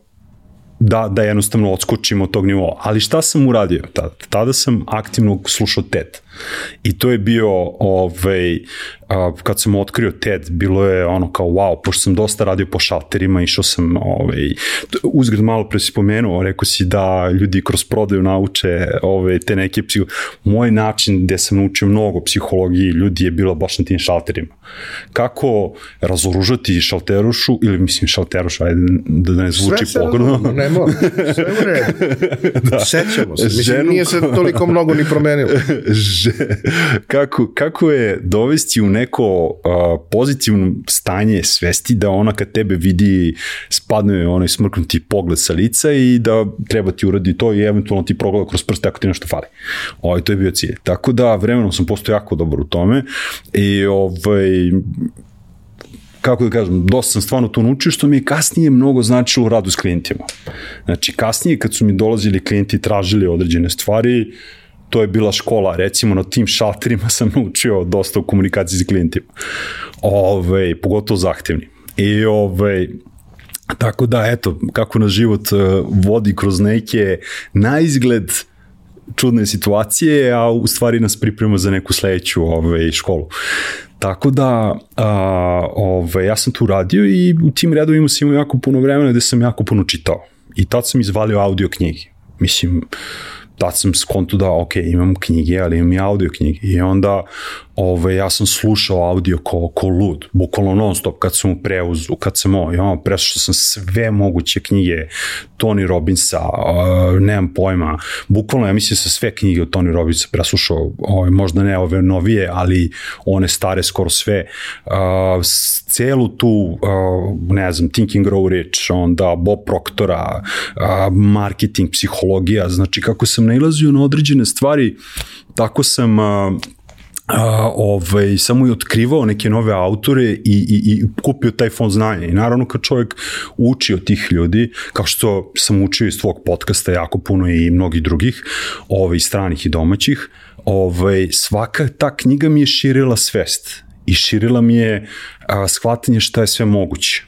da, da jednostavno odskočimo od tog nivoa. Ali šta sam uradio tada? Tada sam aktivno slušao TED. I to je bio, ovaj, a, kad sam otkrio TED, bilo je ono kao wow, pošto sam dosta radio po šalterima, išao sam, ovaj, uzgred malo pre si pomenuo, rekao si da ljudi kroz prodaju nauče ovaj, te neke psiho... Moj način gde sam naučio mnogo psihologiji ljudi je bilo baš na tim šalterima. Kako razoružati šalterušu, ili mislim šalterušu, ajde da ne zvuči pogledno. Ne mora, sve u redu. (laughs) da. Sećamo se, mislim, Ženu... nije se toliko mnogo ni promenilo. (laughs) kako, kako je dovesti u neko uh, pozitivno stanje svesti da ona kad tebe vidi spadne onaj smrknuti pogled sa lica i da treba ti uradi to i eventualno ti progleda kroz prste ako ti nešto fali. Ovaj, to je bio cilj. Tako da vremenom sam postao jako dobar u tome i ovaj, kako da kažem, dosta sam stvarno to naučio, što mi je kasnije mnogo značilo u radu s klijentima. Znači, kasnije kad su mi dolazili klijenti i tražili određene stvari, uh, to je bila škola, recimo na tim šalterima sam (laughs) naučio dosta u komunikaciji s klijentima. Ove, pogotovo zahtevni. I ove, tako da, eto, kako na život uh, vodi kroz neke na izgled čudne situacije, a u stvari nas priprema za neku sledeću ove, školu. Tako da, a, ove, ja sam tu radio i u tim redovima sam imao jako puno vremena gde sam jako puno čitao. I tad sam izvalio audio knjige. Mislim, tad sam skontu da, ok, imam knjige, ali imam i audio knjige. I onda ove, ja sam slušao audio ko, ko lud, bukvalno non stop kad sam mu preuzu, kad sam ovo, ja, preslušao sam sve moguće knjige Tony Robbinsa, uh, nemam pojma, bukvalno ja mislim sa sve knjige od Tony Robbinsa preslušao, ove, možda ne ove novije, ali one stare skoro sve, uh, celu tu, uh, ne znam, Thinking Grow Rich, onda Bob Proctora, uh, marketing, psihologija, znači kako sam nailazio na određene stvari, tako sam uh, a, ovaj, samo je otkrivao neke nove autore i, i, i kupio taj fond znanja. I naravno kad čovjek uči od tih ljudi, kao što sam učio iz tvog podcasta jako puno i mnogih drugih, ovaj, stranih i domaćih, ovaj, svaka ta knjiga mi je širila svest i širila mi je a, shvatanje šta je sve moguće.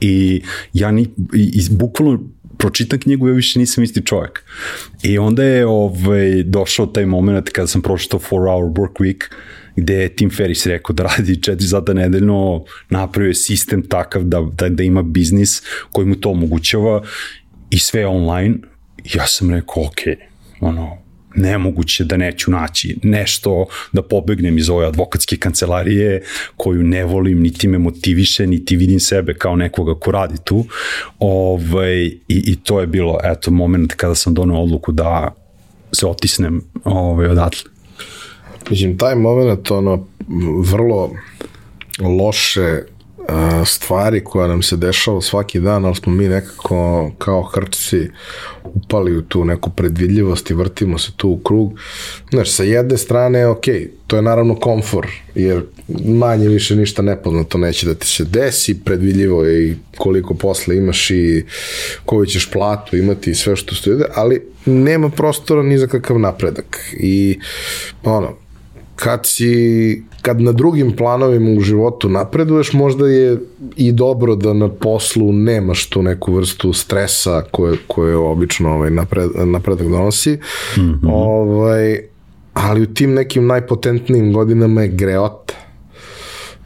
I ja ni, i, i bukvalno pročitam knjigu, ja više nisam isti čovjek. I onda je ovaj, došao taj moment kada sam pročitao 4 Hour Work Week, gde je Tim Ferriss rekao da radi 4 sata nedeljno, napravio sistem takav da, da, da ima biznis koji mu to omogućava i sve online. Ja sam rekao, ok, ono, nemoguće da neću naći nešto da pobegnem iz ove advokatske kancelarije koju ne volim, niti me motiviše, niti vidim sebe kao nekoga ko radi tu. Ovaj, i, I to je bilo, eto, moment kada sam donao odluku da se otisnem ovaj, odatle. Mislim, taj moment, ono, vrlo loše stvari koja nam se dešava svaki dan, ali smo mi nekako kao hrčci upali u tu neku predvidljivost i vrtimo se tu u krug. Znači, sa jedne strane, ok, to je naravno komfor, jer manje više ništa nepoznato neće da ti se desi, predvidljivo je i koliko posle imaš i koju ćeš platu imati i sve što stoji, ali nema prostora ni za kakav napredak. I ono, kad si, kad na drugim planovima u životu napreduješ, možda je i dobro da na poslu nemaš tu neku vrstu stresa koje, koje obično ovaj, napred, napredak donosi. Mm -hmm. ovaj, ali u tim nekim najpotentnijim godinama je greota.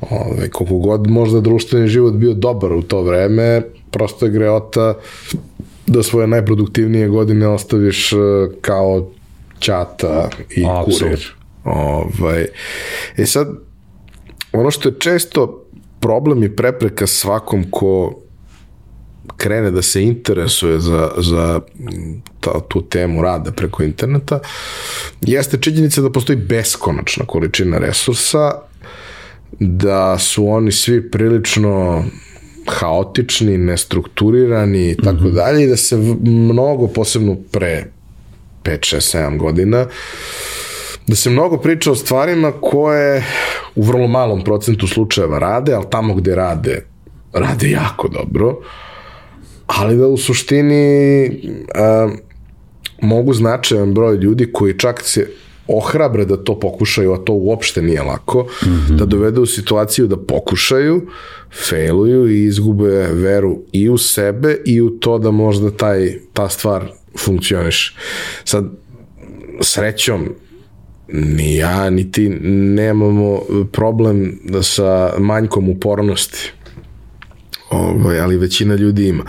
Ovaj, koliko god možda društveni život bio dobar u to vreme, prosto je greota da svoje najproduktivnije godine ostaviš eh, kao čata i Absolut. kurir. Ovaj, e sad, ono što je često problem i prepreka svakom ko krene da se interesuje za, za ta, tu temu rada preko interneta, jeste činjenica da postoji beskonačna količina resursa, da su oni svi prilično haotični, nestrukturirani i tako mhm. dalje i da se mnogo, posebno pre 5, 6, 7 godina, uh, da se mnogo priča o stvarima koje u vrlo malom procentu slučajeva rade, ali tamo gde rade, rade jako dobro, ali da u suštini a, mogu značajan broj ljudi koji čak se ohrabre da to pokušaju, a to uopšte nije lako, mm -hmm. da dovedu u situaciju da pokušaju, failuju i izgube veru i u sebe i u to da možda taj, ta stvar funkcioniš. Sad, srećom, ni ja, ni ti nemamo problem sa manjkom upornosti. Ovaj, ali većina ljudi ima.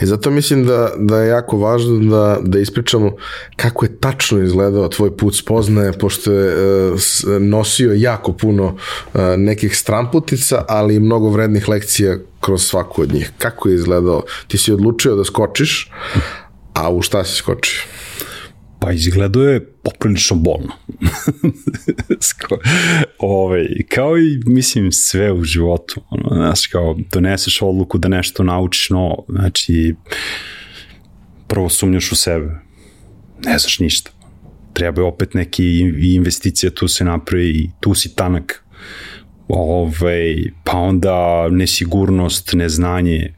I zato mislim da, da je jako važno da, da ispričamo kako je tačno izgledao tvoj put spoznaje, pošto je uh, nosio jako puno uh, nekih stramputica, ali i mnogo vrednih lekcija kroz svaku od njih. Kako je izgledao? Ti si odlučio da skočiš, a u šta si skočio? Pa izgledao je poprilično bolno. (laughs) Ove, kao i, mislim, sve u životu. Ono, znaš, kao, doneseš odluku da nešto naučiš novo. Znači, prvo sumnjaš u sebe. Ne znaš ništa. Treba je opet neke investicije tu se napravi i tu si tanak. Ove, pa onda nesigurnost, neznanje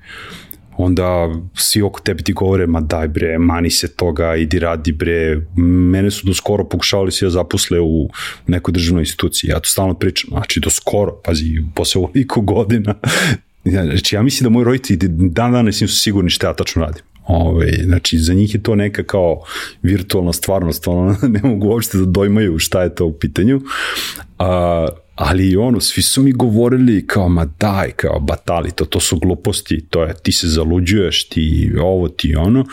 onda svi oko tebi ti govore, ma daj bre, mani se toga, idi radi bre. Mene su do skoro pokušavali se da zaposle u nekoj državnoj instituciji. Ja to stalno pričam, znači do skoro, pazi, posle ovoliko godina. (laughs) Znači, ja mislim da moji roditelji dan danas nisu sigurni šta ja tačno radim. Ove, ovaj, znači, za njih je to neka kao virtualna stvarnost, ono, (laughs) ne mogu uopšte da dojmaju šta je to u pitanju. A, ali ono, svi su mi govorili kao, ma daj, kao, batali, to, to su gluposti, to je, ti se zaluđuješ, ti ovo, ti ono,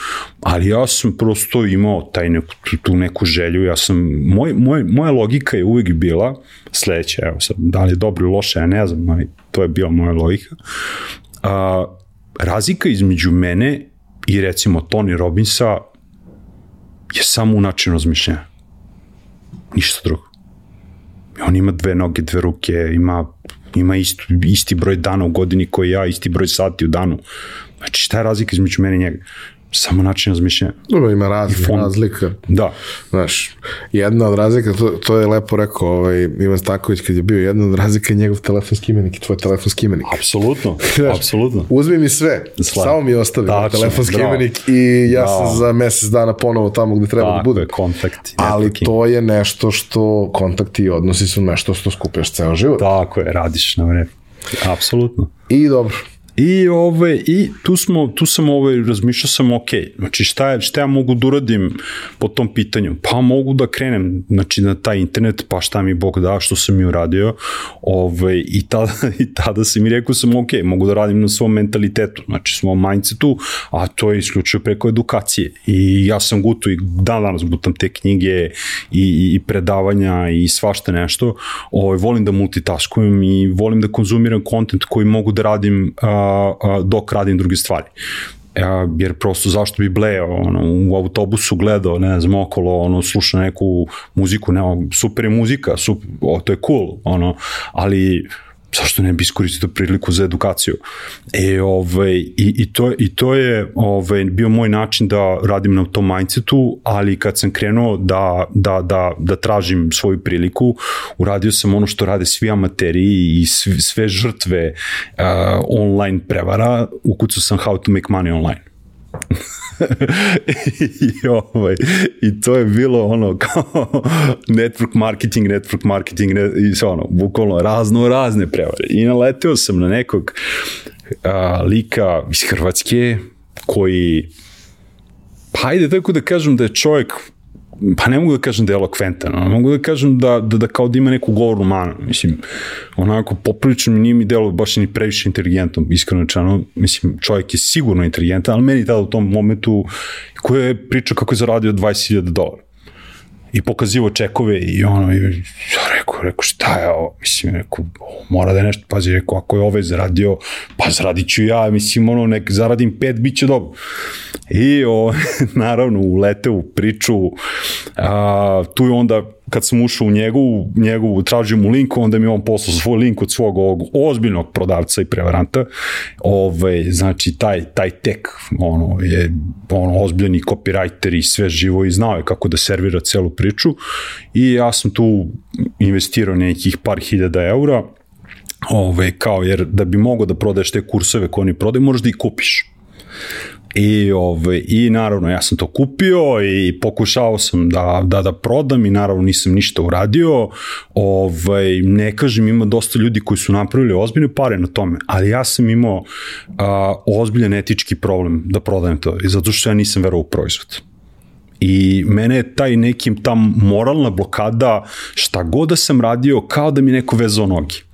ali ja sam prosto imao taj neku, tu neku želju, ja sam, moj, moj, moja logika je uvijek bila sledeća, evo sad, da li je dobro ili loše, ja ne znam, ali to je bila moja logika. A, razlika između mene i recimo Tony Robbinsa je samo u načinu razmišljanja. Ništa drugo. On ima dve noge, dve ruke, ima, ima isti, isti broj dana u godini koji ja, isti broj sati u danu. Znači, šta je razlika između mene i njega? Samo način razmišljanja. Dobro, ima razlika. razlika. Da. Znaš, jedna od razlika, to, to je lepo rekao ovaj, Ivan Staković kad je bio, jedna od razlika je njegov telefonski imenik i tvoj telefonski imenik. Apsolutno, (laughs) apsolutno. Uzmi mi sve, Sla. samo mi ostavi Tačno, telefonski bravo. imenik i ja bravo. sam za mesec dana ponovo tamo gde treba da Tako da budem. kontakt. Ali to je nešto što, kontakti i odnosi su nešto što skupljaš ceo život. Tako je, radiš na vreme. Apsolutno. I dobro, I, ove, i tu, smo, tu sam ove, razmišljao sam, ok, znači šta, je, šta ja mogu da uradim po tom pitanju? Pa mogu da krenem znači, na taj internet, pa šta mi Bog da, što sam mi uradio. Ove, i, tada, (laughs) I tada sam mi rekao sam, ok, mogu da radim na svom mentalitetu, znači svom mindsetu, a to je isključio preko edukacije. I ja sam guto i dan danas gutam te knjige i, i predavanja i svašta nešto. Ove, volim da multitaskujem i volim da konzumiram kontent koji mogu da radim a, a, dok radim druge stvari. Ja, jer prosto zašto bi bleo ono, u autobusu gledao, ne znam, okolo, ono, sluša neku muziku, ne, super je muzika, super, o, to je cool, ono, ali zašto ne bi iskoristio priliku za edukaciju. E, ovaj, i, i, to, i to je ovaj, bio moj način da radim na tom mindsetu, ali kad sam krenuo da, da, da, da tražim svoju priliku, uradio sam ono što rade svi amateri i sve, sve žrtve uh, online prevara, ukucao sam how to make money online. (laughs) I, ovaj, I to je bilo ono kao (laughs) network marketing, network marketing net, i sve ono, bukvalno razno razne prevare. I naleteo sam na nekog a, lika iz Hrvatske koji pa hajde tako da kažem da je čovjek pa ne mogu da kažem da je elokventan, ono, mogu da kažem da, da, da kao da ima neku govornu manu, mislim, onako poprilično mi nije mi delo baš ni previše inteligentno, iskreno čano, mislim, čovjek je sigurno inteligentan, ali meni tada u tom momentu, koja je pričao kako je zaradio 20.000 dolara i pokazivo čekove i ono, i rekao, rekao, šta je ovo, mislim, rekao, mora da je nešto, pazi, rekao, ako je ove zaradio, pa zaradit ću ja, mislim, ono, nek zaradim pet, bit će dobro. I, o, (laughs) naravno, ulete u priču, a, tu je onda kad sam ušao u njegovu, njegovu tražio mu link, onda mi on poslao svoj link od svog ovog ozbiljnog prodavca i prevaranta. Ove, znači, taj, taj tek ono, je ono, ozbiljni copywriter i sve živo i znao je kako da servira celu priču i ja sam tu investirao nekih par hiljada eura ove, kao jer da bi mogao da prodaješ te kurseve koje oni prodaju, možeš da ih kupiš. I, ovaj, I naravno ja sam to kupio i pokušao sam da, da, da prodam i naravno nisam ništa uradio. Ovaj, ne kažem, ima dosta ljudi koji su napravili ozbiljne pare na tome, ali ja sam imao a, ozbiljan etički problem da prodajem to, zato što ja nisam verao u proizvod. I mene je taj nekim tam moralna blokada, šta god da sam radio, kao da mi neko vezao nogi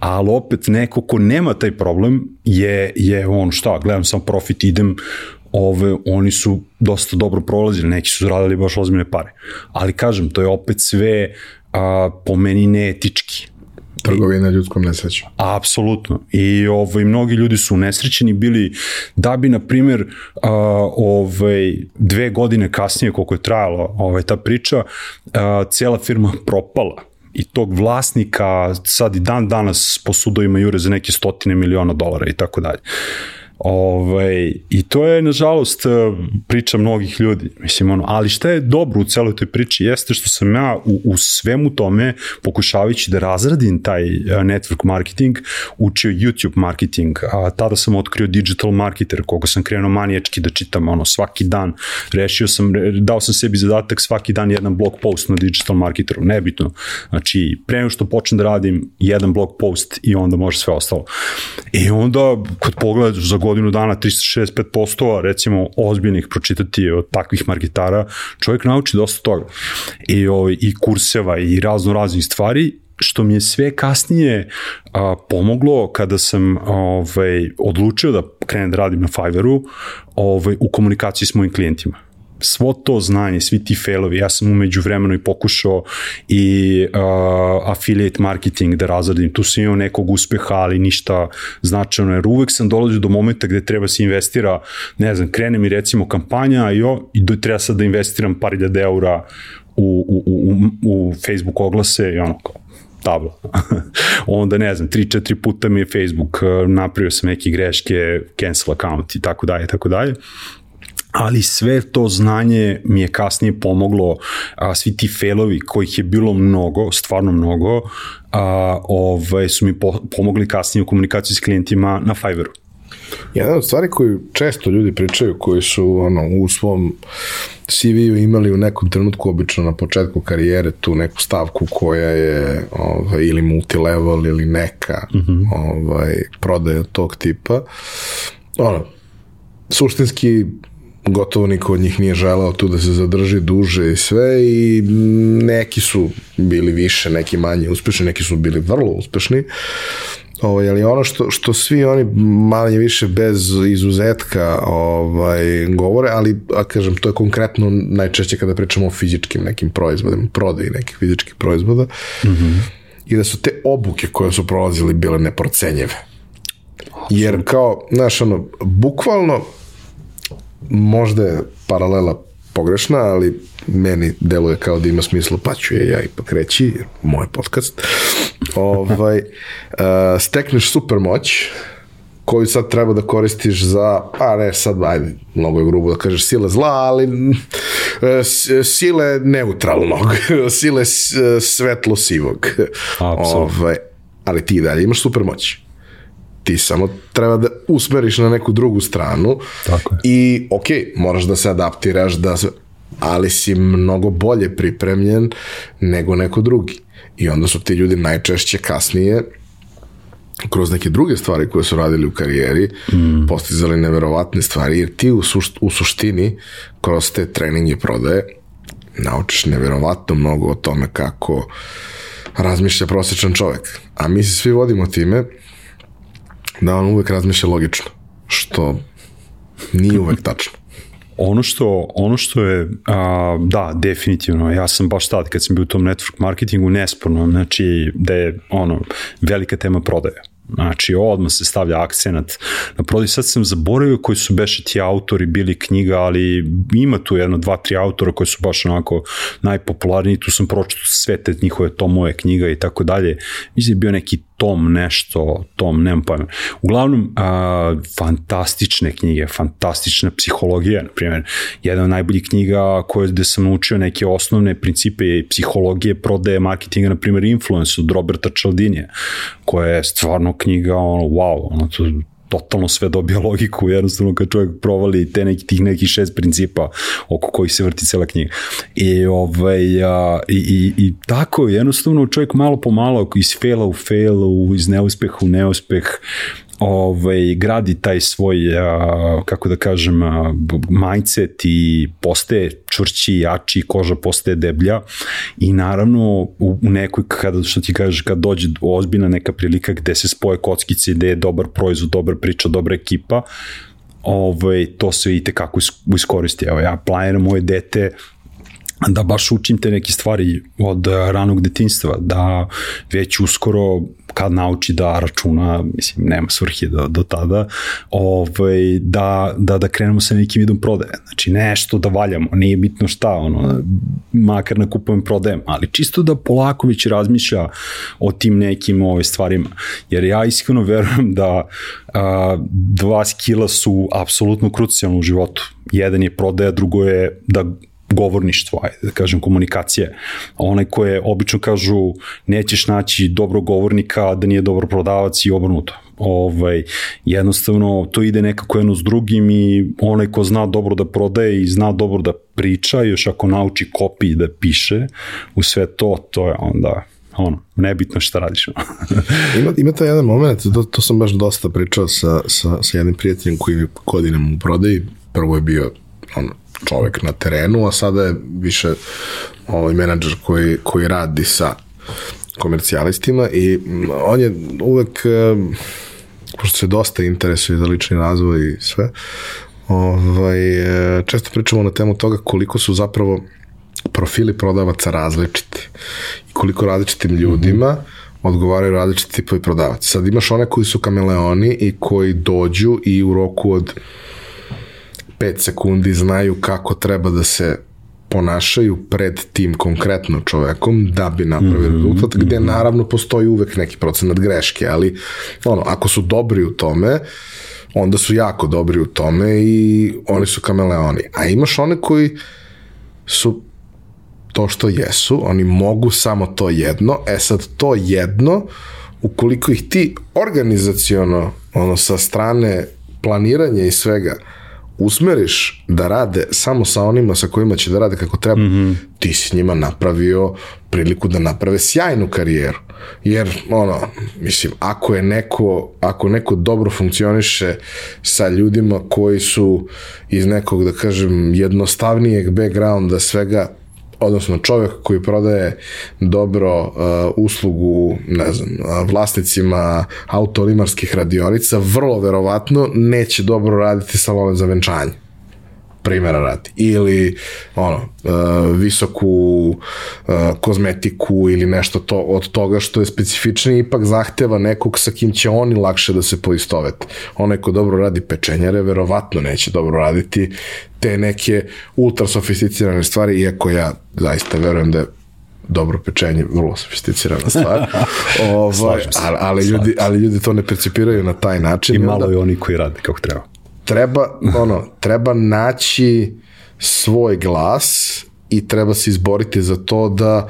ali opet neko ko nema taj problem je, je on šta, gledam sam profit, idem, ove, oni su dosta dobro prolazili, neki su radili baš ozbiljne pare. Ali kažem, to je opet sve a, po meni neetički. Trgovina ljudskom nesrećom. Apsolutno. I ovaj, mnogi ljudi su nesrećeni bili da bi, na primjer, a, ovaj, dve godine kasnije, koliko je trajala ovaj, ta priča, a, cela firma propala i tog vlasnika sad i dan danas po sudovima jure za neke stotine miliona dolara i tako dalje. Ovaj, I to je, nažalost, priča mnogih ljudi. Mislim, ono, ali šta je dobro u celoj toj priči jeste što sam ja u, u svemu tome, pokušavajući da razradim taj network marketing, učio YouTube marketing. A, tada sam otkrio digital marketer, koga sam krenuo maniječki da čitam ono, svaki dan. Rešio sam, dao sam sebi zadatak svaki dan jedan blog post na digital marketeru, nebitno. Znači, pre što počnem da radim jedan blog post i onda može sve ostalo. I onda, kad pogledaš za godinu dana 365 postova, recimo ozbiljnih pročitati od takvih marketara, čovjek nauči dosta toga. I, ovaj, i kurseva i razno raznih stvari što mi je sve kasnije a, pomoglo kada sam ovaj, odlučio da krenem da radim na Fiverru ovaj, u komunikaciji s mojim klijentima svo to znanje, svi ti failovi, ja sam umeđu vremenu i pokušao i uh, affiliate marketing da razradim, tu sam imao nekog uspeha, ali ništa značajno, jer uvek sam dolazio do momenta gde treba se investira, ne znam, krene mi recimo kampanja i, o, i do, treba sad da investiram par iljada eura u, u, u, u Facebook oglase i ono kao, tabla. (laughs) Onda ne znam, 3-4 puta mi je Facebook napravio sam neke greške, cancel account i tako dalje, tako dalje ali sve to znanje mi je kasnije pomoglo, a, svi ti failovi kojih je bilo mnogo, stvarno mnogo, a, ovaj, su mi po, pomogli kasnije u komunikaciji s klijentima na Fiverru. Jedna od stvari koju često ljudi pričaju, koji su ono, u svom CV-u imali u nekom trenutku, obično na početku karijere, tu neku stavku koja je ovaj, ili multilevel ili neka mm -hmm. ovaj, prodaja tog tipa. Ono, suštinski gotovo niko od njih nije želao tu da se zadrži duže i sve i neki su bili više, neki manje uspešni, neki su bili vrlo uspešni. Ovaj, ali ono što, što svi oni manje više bez izuzetka ovaj, govore, ali a kažem, to je konkretno najčešće kada pričamo o fizičkim nekim proizvodima, prodaji nekih fizičkih proizvoda, mm -hmm. i da su te obuke koje su prolazili bile neprocenjeve. Jer kao, znaš, ono, bukvalno možda je paralela pogrešna, ali meni deluje kao da ima smisla, pa ću je ja ipak reći, moj podcast. ovaj, (laughs) uh, stekneš super moć, koju sad treba da koristiš za, pa ne sad, ajde, mnogo je grubo da kažeš sile zla, ali uh, sile neutralnog, (laughs) sile svetlo sivog. Ovaj, ali ti dalje imaš super moć ti samo treba da usmeriš na neku drugu stranu Tako je. i ok, moraš da se adaptiraš da se, ali si mnogo bolje pripremljen nego neko drugi i onda su ti ljudi najčešće kasnije kroz neke druge stvari koje su radili u karijeri mm. postizali neverovatne stvari jer ti u, sušt, u suštini kroz te treninge prodaje naučiš neverovatno mnogo o tome kako razmišlja prosječan čovek. A mi se svi vodimo time da on uvek razmišlja logično, što nije uvek tačno. Ono što, ono što je, a, da, definitivno, ja sam baš tad kad sam bio u tom network marketingu nesporno, znači da je ono, velika tema prodaja. Znači, odmah se stavlja akcenat na prodaj. Sad sam zaboravio koji su beše ti autori bili knjiga, ali ima tu jedno, dva, tri autora koji su baš onako najpopularniji. Tu sam pročito sve te njihove tomove knjiga i tako dalje. Mislim je bio neki tom nešto, tom, nemam pojma. Uglavnom, a, fantastične knjige, fantastična psihologija, na primjer, jedna od najboljih knjiga koje gde sam naučio neke osnovne principe psihologije, prodaje, marketinga, na primjer, Influence od Roberta Cialdinija, koja je stvarno knjiga, ono, wow, ono, to, totalno sve dobija logiku, jednostavno kad čovjek provali te neki, tih nekih šest principa oko kojih se vrti cela knjiga. I, ovaj, a, i, i, i tako, jednostavno čovjek malo po malo iz faila u fail, iz neuspeha u neuspeh, ovaj, gradi taj svoj, a, kako da kažem, a, mindset i postaje čvrći, jači, koža postaje deblja i naravno u, u nekoj, kada, što ti kažeš, kad dođe ozbiljna neka prilika gde se spoje kockice, gde je dobar proizvod, dobra priča, dobra ekipa, ovaj, to se i tekako iskoristi. Evo, ja planiram moje dete da baš učim te neke stvari od ranog detinstva, da već uskoro kad nauči da računa, mislim, nema svrhe do, do tada, ovaj, da, da, da krenemo sa nekim vidom prodaje. Znači, nešto da valjamo, nije bitno šta, ono, makar na kupujem prodajem, ali čisto da polako već razmišlja o tim nekim ovaj, stvarima. Jer ja iskreno verujem da a, dva skila su apsolutno krucijalno u životu. Jedan je prodaja, drugo je da govorništvo, ajde da kažem komunikacije. Onaj koje obično kažu nećeš naći dobrog govornika da nije dobro prodavac i obrnuto. Ovaj, jednostavno to ide nekako jedno s drugim i onaj ko zna dobro da prodaje i zna dobro da priča, još ako nauči kopi da piše u sve to, to je onda ono, nebitno šta radiš. (laughs) ima, ima to jedan moment, to, to sam baš dosta pričao sa, sa, sa jednim prijateljem koji je godinama u prodaji, prvo je bio ono, čovek na terenu, a sada je više ovaj menadžer koji, koji radi sa komercijalistima i on je uvek pošto se dosta interesuje za lični razvoj i sve, ovaj, često pričamo na temu toga koliko su zapravo profili prodavaca različiti i koliko različitim ljudima mm -hmm odgovaraju različiti tipovi prodavaca. Sad imaš one koji su kameleoni i koji dođu i u roku od 5 sekundi znaju kako treba da se ponašaju pred tim konkretno čovekom da bi napravili mm -hmm, rezultat, gde mm -hmm. naravno postoji uvek neki procenat greške, ali ono, ako su dobri u tome, onda su jako dobri u tome i oni su kameleoni. A imaš one koji su to što jesu, oni mogu samo to jedno, e sad to jedno, ukoliko ih ti organizaciono, ono, sa strane planiranja i svega, usmeriš da rade samo sa onima sa kojima će da rade kako treba, mm -hmm. ti si njima napravio priliku da naprave sjajnu karijeru. Jer, ono, mislim, ako je neko, ako neko dobro funkcioniše sa ljudima koji su iz nekog, da kažem, jednostavnijeg backgrounda svega, odnosno čovjek koji prodaje dobro uh, uslugu, ne znam, uh, vlasnicima autolimarskih radionica, vrlo verovatno neće dobro raditi salone za venčanje primjera radi. Ili ono, uh, visoku uh, kozmetiku ili nešto to od toga što je specifičnije ipak zahteva nekog sa kim će oni lakše da se poistovete. Onaj ko dobro radi pečenjare, verovatno neće dobro raditi te neke ultra sofisticirane stvari, iako ja zaista verujem da je dobro pečenje, vrlo sofisticirana stvar. (laughs) ovaj, ali, ali, ljudi, ali ljudi to ne percipiraju na taj način. I malo onda, je oni koji rade kako treba treba, ono, treba naći svoj glas i treba se izboriti za to da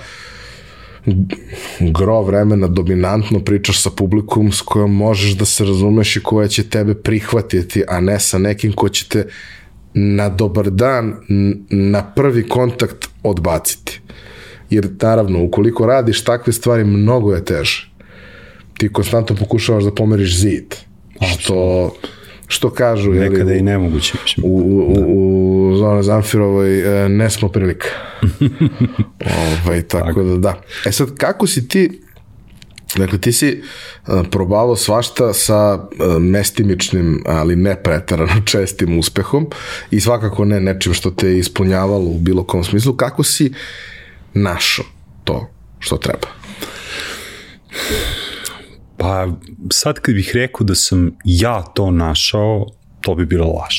gro vremena dominantno pričaš sa publikum s kojom možeš da se razumeš i koja će tebe prihvatiti, a ne sa nekim ko će te na dobar dan, na prvi kontakt odbaciti. Jer naravno, ukoliko radiš takve stvari, mnogo je teže. Ti konstantno pokušavaš da pomeriš zid. Što što kažu. Nekada jeli, i nemoguće. U, u, u, u Zona Zamfirovoj e, ne smo prilika. (laughs) ovaj, tako, tako da da. E sad, kako si ti Dakle, ti si uh, probavao svašta sa uh, mestimičnim, ali ne pretarano (laughs) čestim uspehom i svakako ne nečim što te je ispunjavalo u bilo kom smislu. Kako si našao to što treba? Pa sad kad bih rekao da sam ja to našao, to bi bila laž.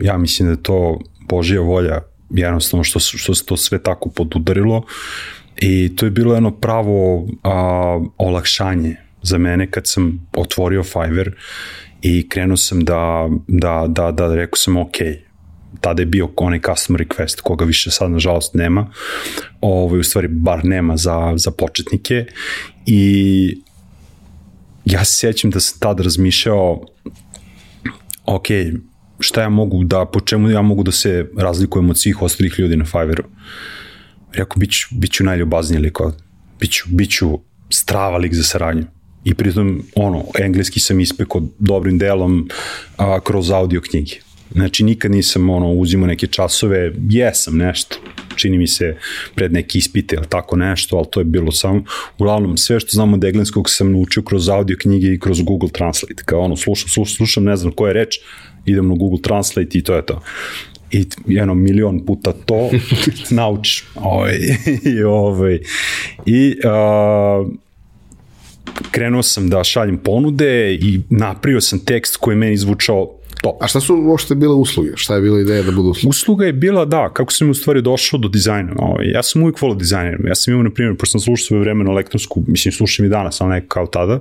Ja mislim da to Božja volja, jednostavno što, što se to sve tako podudarilo. I to je bilo jedno pravo a, olakšanje za mene kad sam otvorio Fiverr i krenuo sam da, da, da, da rekao sam ok, tada je bio onaj customer request koga više sad nažalost nema, ovaj, u stvari bar nema za, za početnike. I ja se sjećam da sam tad razmišljao ok, šta ja mogu da, po čemu ja mogu da se razlikujem od svih ostalih ljudi na Fiverru. Rekao, bit ću, bit ću najljubazniji lik, biću, biću strava lik za saradnju. I pritom, ono, engleski sam ispekao dobrim delom a, kroz audio knjige. Znači, nikad nisam ono, uzimao neke časove, jesam nešto, čini mi se pred neke ispite ili tako nešto, ali to je bilo samo, uglavnom sve što znamo od engleskog sam naučio kroz audio knjige i kroz Google Translate, kao ono, slušam, slušam, slušam, ne znam koja je reč, idem na Google Translate i to je to. I jedno milion puta to (laughs) naučiš. Ovaj, (laughs) i, ovaj, i uh, krenuo sam da šaljem ponude i napravio sam tekst koji meni zvučao to. A šta su uopšte bile usluge? Šta je bila ideja da budu usluge? Usluga je bila, da, kako sam u stvari došao do dizajna. Ovaj, ja sam uvijek volao dizajnerima. Ja sam imao, na primjer, pošto sam slušao svoje vremeno elektronsku, mislim, slušam i danas, ali ne kao tada,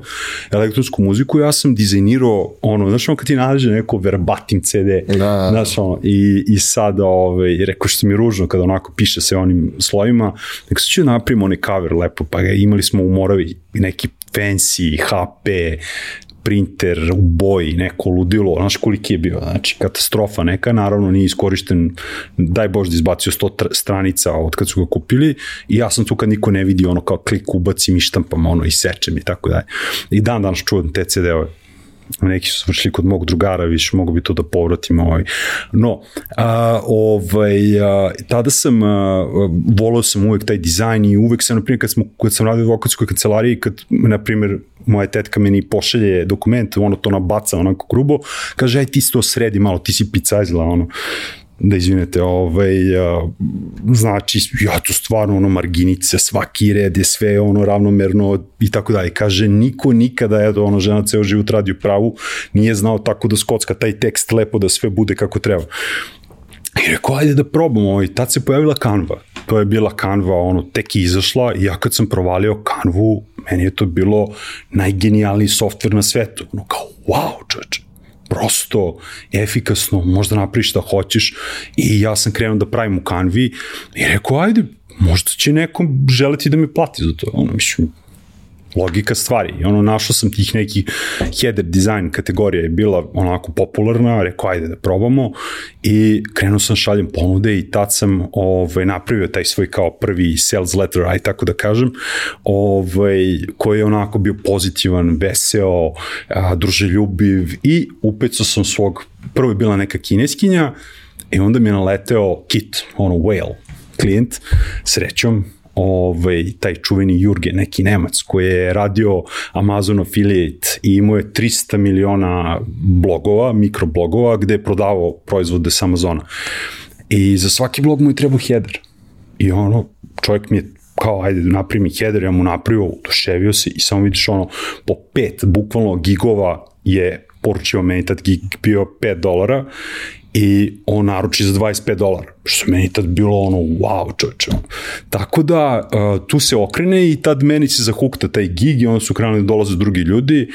elektronsku muziku, ja sam dizajnirao, ono, znaš, ono kad ti nađe neko verbatim CD, da, da. znaš, ono, i, i sad, ovaj, rekao što mi ružno kada onako piše se onim slojima, neko se ću napravimo onaj cover lepo, pa ga imali smo u Moravi neki fancy, HP, printer u boji, neko ludilo, znaš koliki je bio, znači katastrofa neka, naravno nije iskorišten, daj Bož da izbacio 100 stranica od kad su ga kupili i ja sam tu kad niko ne vidi ono kao klik ubacim i štampam ono i sečem i tako dalje. I dan danas čuvam te CD-ove neki su vršili kod mog drugara, više mogu bi to da povratim. Ovaj. No, a, ovaj, a, tada sam, a, volao sam uvek taj dizajn i uvek sam, na primjer, kad, smo, kad sam radio u advokatskoj kancelariji, kad, na primjer, moja tetka meni pošalje dokument, ono to nabaca onako grubo, kaže, aj ti si to sredi malo, ti si picajzla, ono da izvinete, ovaj, znači, ja tu stvarno ono marginice, svaki red je sve ono ravnomerno i tako dalje. Kaže, niko nikada, eto, ono, žena ceo život radi u pravu, nije znao tako da skocka taj tekst lepo da sve bude kako treba. I rekao, ajde da probamo, ovaj, tad se pojavila Canva. To je bila Canva, ono, tek izašla i ja kad sam provalio Canvu, meni je to bilo najgenijalniji softver na svetu. Ono, kao, wow, čoče prosto, efikasno, možda napraviš šta hoćeš i ja sam krenuo da pravim u Canvi i rekao, ajde, možda će nekom želeti da mi plati za to. Ono, mislim, logika stvari. I ono, našao sam tih neki header design kategorija je bila onako popularna, rekao ajde da probamo i krenuo sam šaljem ponude i tad sam ovaj, napravio taj svoj kao prvi sales letter, aj tako da kažem, ovaj, koji je onako bio pozitivan, veseo, a, druželjubiv i upecao sam svog, prvo je bila neka kineskinja i onda mi je naleteo kit, ono whale, klijent, srećom, ovaj, taj čuveni Jurgen, neki Nemac, koji je radio Amazon affiliate i imao je 300 miliona blogova, mikroblogova, gde je prodavao proizvode sa Amazona. I za svaki blog mu je trebao header. I ono, čovjek mi je kao, ajde, napravi mi header, ja mu napravio, uduševio se i samo vidiš ono, po pet, bukvalno gigova je poručio meni tad gig bio 5 dolara i on naruči za 25 dolara, što meni tad bilo ono, wow, čoče. Tako da, uh, tu se okrene i tad meni se zahukta taj gig i onda su krenuli da dolaze drugi ljudi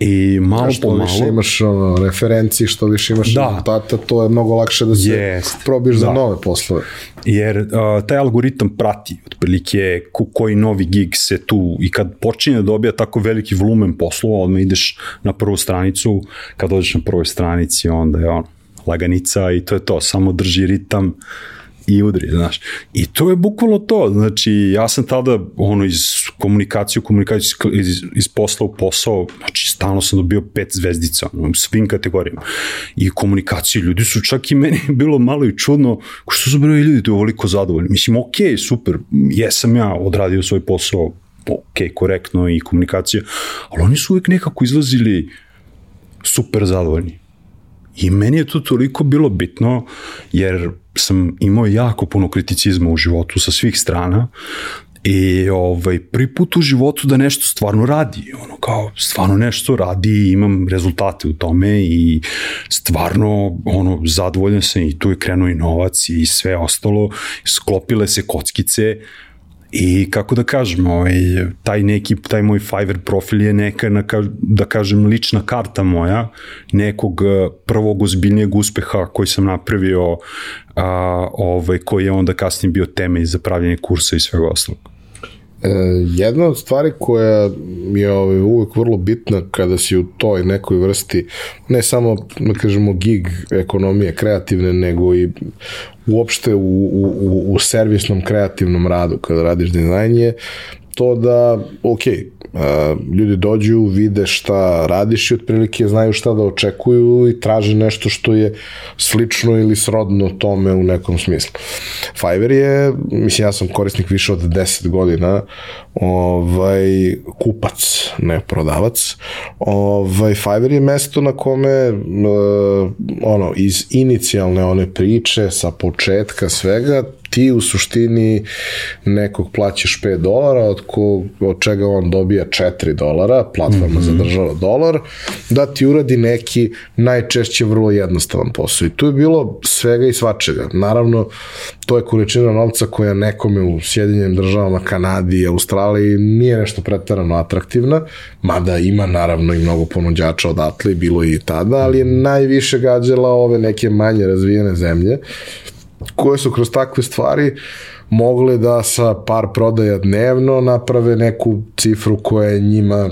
i malo što po malo... više imaš ono, referenciji, što više imaš Da. rezultata, to je mnogo lakše da se Jest. probiš za Da. nove poslove. jer uh, taj algoritam prati otprilike ko, koji novi gig se tu i kad počinje da dobija tako veliki volumen poslova, odmah ideš na prvu stranicu, kad dođeš na prvoj stranici onda je on laganica i to je to, samo drži ritam i udri, znaš. I to je bukvalno to, znači ja sam tada ono iz komunikacije u komunikaciju, iz, iz posla u posao, znači stalno sam dobio pet zvezdica u svim kategorijama. I komunikaciju, ljudi su čak i meni (laughs) bilo malo i čudno, ko što su broj ljudi ovoliko zadovoljni. Mislim, ok, super, jesam ja odradio svoj posao, ok, korektno i komunikacija, ali oni su uvijek nekako izlazili super zadovoljni. I meni je to toliko bilo bitno, jer sam imao jako puno kriticizma u životu sa svih strana I ovaj, prvi put u životu da nešto stvarno radi, ono kao stvarno nešto radi i imam rezultate u tome i stvarno ono zadovoljan sam i tu je krenuo i novac i sve ostalo, sklopile se kockice I kako da kažem, ovaj, taj neki, taj moj Fiverr profil je neka, na, da kažem, lična karta moja, nekog eh, prvog ozbiljnijeg uspeha koji sam napravio, a, ovaj, koji je onda kasnije bio temelj za pravljanje kursa i svega ostalog. E, jedna od stvari koja je ovaj, uvek vrlo bitna kada si u toj nekoj vrsti, ne samo, da kažemo, gig ekonomije kreativne, nego i uopšte u, u, u, u servisnom kreativnom radu, kada radiš dizajn je to da, ok, ljudi dođu, vide šta radiš i otprilike znaju šta da očekuju i traže nešto što je slično ili srodno tome u nekom smislu. Fiverr je, mislim ja sam korisnik više od 10 godina, ovaj, kupac, ne prodavac. Ovaj, Fiverr je mesto na kome uh, ono, iz inicijalne one priče, sa početka svega, ti u suštini nekog plaćaš 5 dolara, od, ko, od čega on dobija 4 dolara, platforma mm -hmm. zadržava dolar, da ti uradi neki najčešće vrlo jednostavan posao. I tu je bilo svega i svačega. Naravno, to je količina novca koja nekome u Sjedinjenim državama, Kanadi, Australiji nije nešto pretarano atraktivna, mada ima naravno i mnogo ponuđača odatle, bilo i tada, ali je najviše gađala ove neke manje razvijene zemlje koje su kroz takve stvari mogle da sa par prodaja dnevno naprave neku cifru koja je njima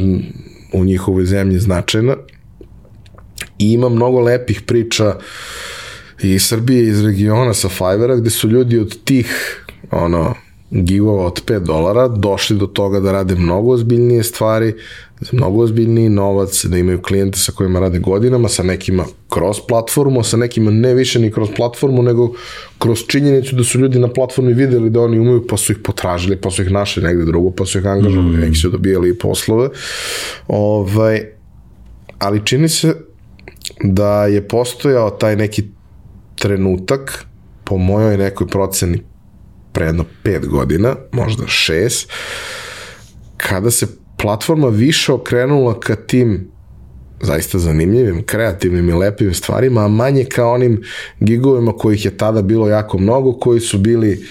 u njihovoj zemlji značajna. I ima mnogo lepih priča i Srbije iz regiona sa Fivera gde su ljudi od tih ono gigova od 5 dolara došli do toga da rade mnogo ozbiljnije stvari, za mnogo ozbiljniji novac, da imaju klijente sa kojima rade godinama, sa nekima kroz platformu, sa nekima ne više ni kroz platformu, nego kroz činjenicu da su ljudi na platformi videli da oni umeju, pa su ih potražili, pa su ih našli negde drugo, pa su ih angažovali, mm. neki su dobijali i poslove. Ovaj, ali čini se da je postojao taj neki trenutak, po mojoj nekoj proceni pre jedno pet godina, možda šest, kada se platforma više okrenula ka tim zaista zanimljivim, kreativnim i lepim stvarima, a manje ka onim gigovima kojih je tada bilo jako mnogo, koji su bili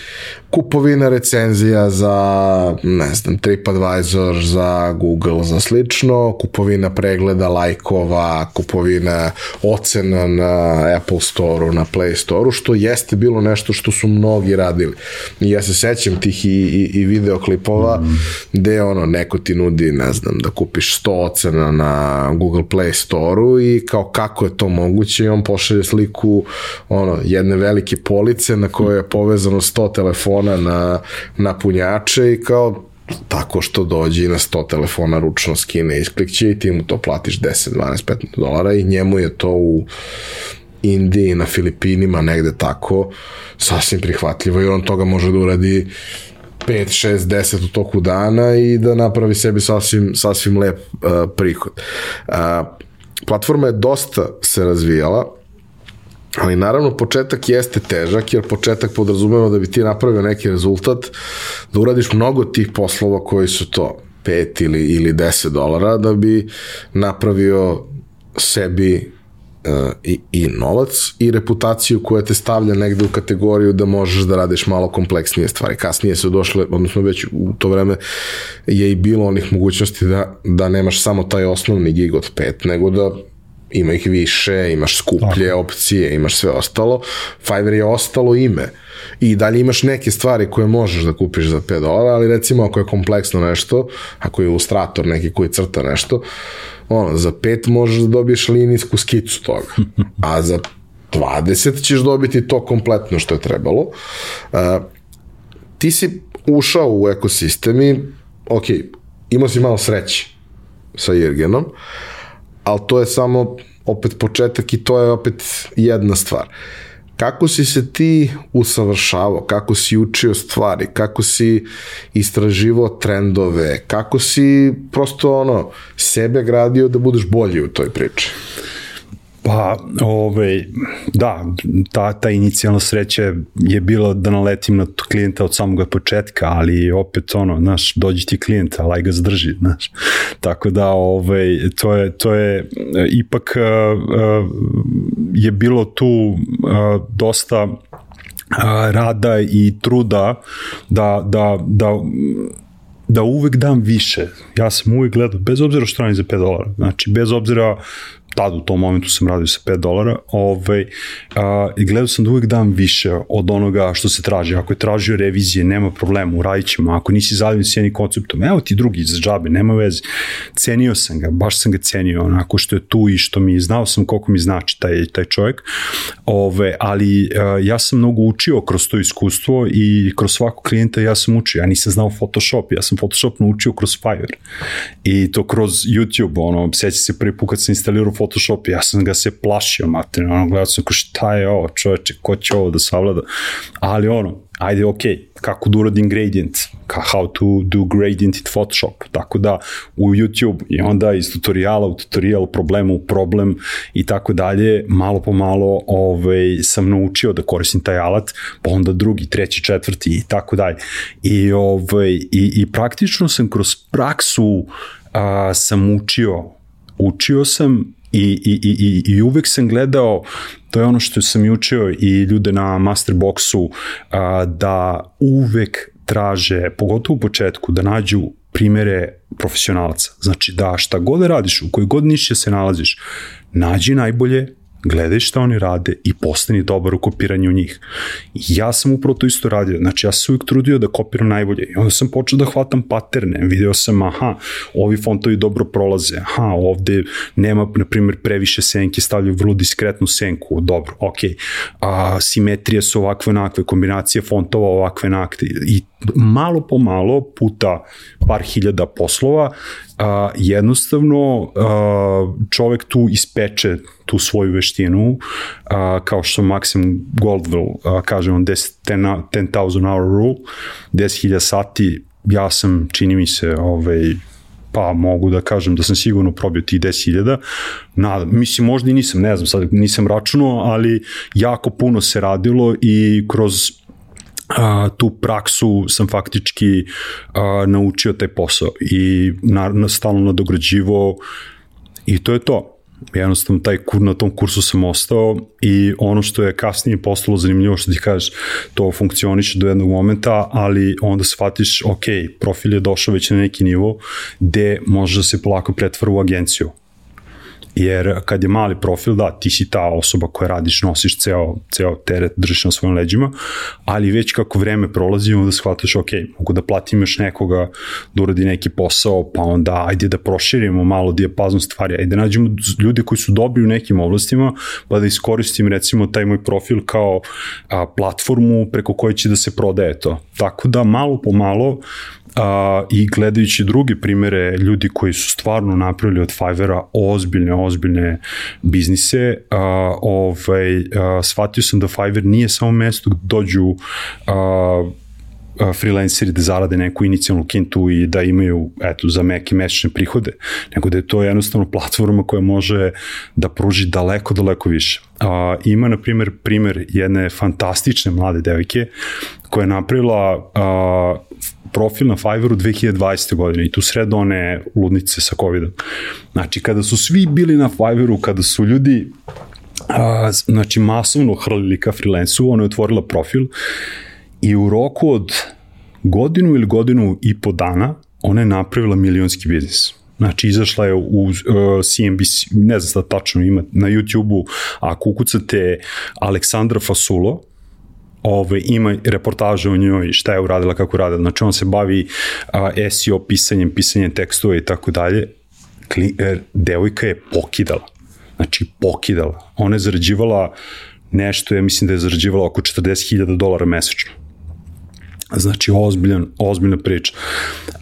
kupovina recenzija za, ne znam, TripAdvisor, za Google, za slično, kupovina pregleda lajkova, kupovina ocena na Apple Store-u, na Play Store-u, što jeste bilo nešto što su mnogi radili. I ja se sećam tih i, i, i videoklipova mm. gde ono, neko ti nudi, ne znam, da kupiš 100 ocena na Google Play Store-u i kao kako je to moguće i on pošalje sliku ono, jedne velike police na kojoj je povezano 100 telefona na, na punjače i kao tako što dođe i na 100 telefona ručno skine isklikće i ti mu to platiš 10, 12, 15 dolara i njemu je to u Indiji, na Filipinima, negde tako, sasvim prihvatljivo i on toga može da uradi 5, 6, 10 u toku dana i da napravi sebi sasvim, sasvim lep uh, prihod. Uh, platforma je dosta se razvijala, Ali naravno početak jeste težak jer početak podrazumeva da bi ti napravio neki rezultat, da uradiš mnogo tih poslova koji su to 5 ili, ili 10 dolara da bi napravio sebi i, i novac i reputaciju koja te stavlja negde u kategoriju da možeš da radiš malo kompleksnije stvari. Kasnije su došle, odnosno već u to vreme je i bilo onih mogućnosti da, da nemaš samo taj osnovni gig od 5, nego da ima ih više, imaš skuplje Tako. opcije, imaš sve ostalo. Fiverr je ostalo ime. I dalje imaš neke stvari koje možeš da kupiš za 5 dolara, ali recimo ako je kompleksno nešto, ako je ilustrator neki koji crta nešto, ono, za 5 možeš da dobiješ linijsku skicu toga. A za 20 ćeš dobiti to kompletno što je trebalo. Uh, ti si ušao u ekosistem i, ok, imao si malo sreće sa Jirgenom, ali to je samo opet početak i to je opet jedna stvar. Kako si se ti usavršavao, kako si učio stvari, kako si istraživao trendove, kako si prosto ono, sebe gradio da budeš bolji u toj priči? Pa, ovaj, da, ta, ta inicijalna sreća je bila da naletim na klijenta od samog početka, ali opet ono, znaš, dođi ti klijent, ali ga zadrži, znaš. Tako da, ovaj, to je, to je ipak uh, uh, je bilo tu uh, dosta rada i truda da, da, da da uvek dam više. Ja sam uvek gledao, bez obzira što radim za 5 dolara. Znači, bez obzira tad u tom momentu sam radio sa 5 dolara, ovaj, a, i gledao sam da uvek dam više od onoga što se traži. Ako je tražio revizije, nema problema, uradit ćemo. Ako nisi zadovoljan s jednim konceptom, evo ti drugi za džabe, nema veze. Cenio sam ga, baš sam ga cenio, onako što je tu i što mi, znao sam koliko mi znači taj, taj čovjek, Ove, ali a, ja sam mnogo učio kroz to iskustvo i kroz svakog klijenta ja sam učio. Ja nisam znao Photoshop, ja sam Photoshop naučio kroz Fiverr. I to kroz YouTube, ono, seća se prvi put kad sam instalirao ja sam ga se plašio, mater, ono, gledao sam ko šta je ovo, čoveče, ko će ovo da savlada, ali ono, ajde, ok, kako da uradim gradient, how to do gradient in Photoshop, tako da u YouTube i onda iz tutoriala u tutorial, problema u problem i tako dalje, malo po malo ovaj, sam naučio da koristim taj alat, pa onda drugi, treći, četvrti i tako dalje. I, ovaj, i, i praktično sam kroz praksu a, sam učio učio sam I, i, i, i uvek sam gledao, to je ono što sam i učio i ljude na Masterboxu, a, da uvek traže, pogotovo u početku, da nađu primere profesionalaca. Znači da šta god da radiš, u kojoj god nišće se nalaziš, nađi najbolje, gledaj šta oni rade i postani dobar u kopiranju njih. Ja sam upravo to isto radio, znači ja sam uvijek trudio da kopiram najbolje. I onda sam počeo da hvatam paterne, video sam, aha, ovi fontovi dobro prolaze, aha, ovde nema, na primjer, previše senke, stavljaju vrlo diskretnu senku, dobro, ok, a, simetrije su ovakve onakve, kombinacije fontova ovakve onakve i malo po malo puta par hiljada poslova a, jednostavno a, čovek tu ispeče tu svoju veštinu a, kao što Maxim Goldwell a, kaže on 10,000 10, hour rule 10.000 sati ja sam čini mi se ovaj pa mogu da kažem da sam sigurno probio tih 10.000. Na, mislim, možda i nisam, ne znam, sad nisam računao, ali jako puno se radilo i kroz a, tu praksu sam faktički a, naučio taj posao i na, na stalno nadograđivo i to je to. Jednostavno taj kur, na tom kursu sam ostao i ono što je kasnije postalo zanimljivo što ti kažeš, to funkcioniše do jednog momenta, ali onda shvatiš, ok, profil je došao već na neki nivo gde može da se polako pretvara u agenciju jer kad je mali profil, da, ti si ta osoba koja radiš, nosiš ceo, ceo teret, držiš na svojim leđima, ali već kako vreme prolazi, onda shvataš, ok, mogu da platim još nekoga da uradi neki posao, pa onda ajde da proširimo malo dijapazon stvari, ajde da nađemo ljude koji su dobri u nekim oblastima, pa da iskoristim recimo taj moj profil kao a, platformu preko koje će da se prodaje to. Tako da malo po malo a, i gledajući druge primere ljudi koji su stvarno napravili od Fivera ozbiljne, ozbiljne biznise, a, ovaj, a, shvatio sam da Fiverr nije samo mesto gde dođu a, freelanceri da zarade neku inicijalnu kintu i da imaju eto, za meke mesečne prihode, nego da je to jednostavno platforma koja može da pruži daleko, daleko više. A, ima, na primjer, primer jedne fantastične mlade devojke koja je napravila a, profil na Fiverru 2020. godine i tu sred one ludnice sa COVID-om. Znači, kada su svi bili na Fiverru, kada su ljudi a, znači masovno hrlili ka freelancu, ona je otvorila profil i u roku od godinu ili godinu i po dana ona je napravila milionski biznis. Znači, izašla je u uh, CNBC, ne znam šta tačno ima, na YouTube-u, ako ukucate Aleksandra Fasulo, ove, ima reportaže o njoj, šta je uradila, kako radila. Znači, on se bavi a, SEO pisanjem, pisanjem tekstova i tako dalje. Er, devojka je pokidala. Znači, pokidala. Ona je zarađivala nešto, ja mislim da je zarađivala oko 40.000 dolara mesečno Znači, ozbiljan, ozbiljna priča.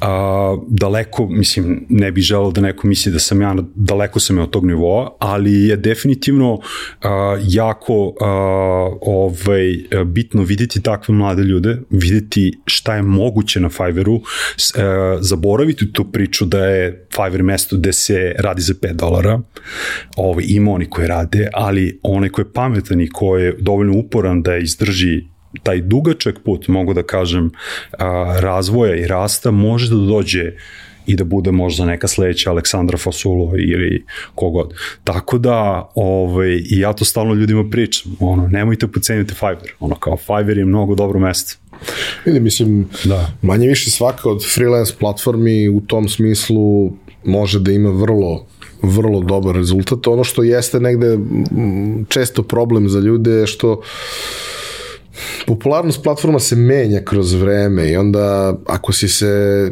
A, daleko, mislim, ne bih želao da neko misli da sam ja, daleko sam ja od tog nivoa, ali je definitivno a, jako a, ovaj, bitno videti takve mlade ljude, videti šta je moguće na Fiverru, a, zaboraviti tu priču da je Fiverr mesto gde se radi za 5 dolara, ovaj, ima oni koji rade, ali onaj ko je pametan i ko je dovoljno uporan da izdrži taj dugačak put, mogu da kažem, a, razvoja i rasta može da dođe i da bude možda neka sledeća Aleksandra Fasulo ili kogod. Tako da, ovaj, i ja to stalno ljudima pričam, ono, nemojte poceniti Fiverr, ono, kao Fiverr je mnogo dobro mesto. Vidi, mislim, da. manje više svaka od freelance platformi u tom smislu može da ima vrlo vrlo dobar rezultat. Ono što jeste negde često problem za ljude je što popularnost platforma se menja kroz vreme i onda ako si se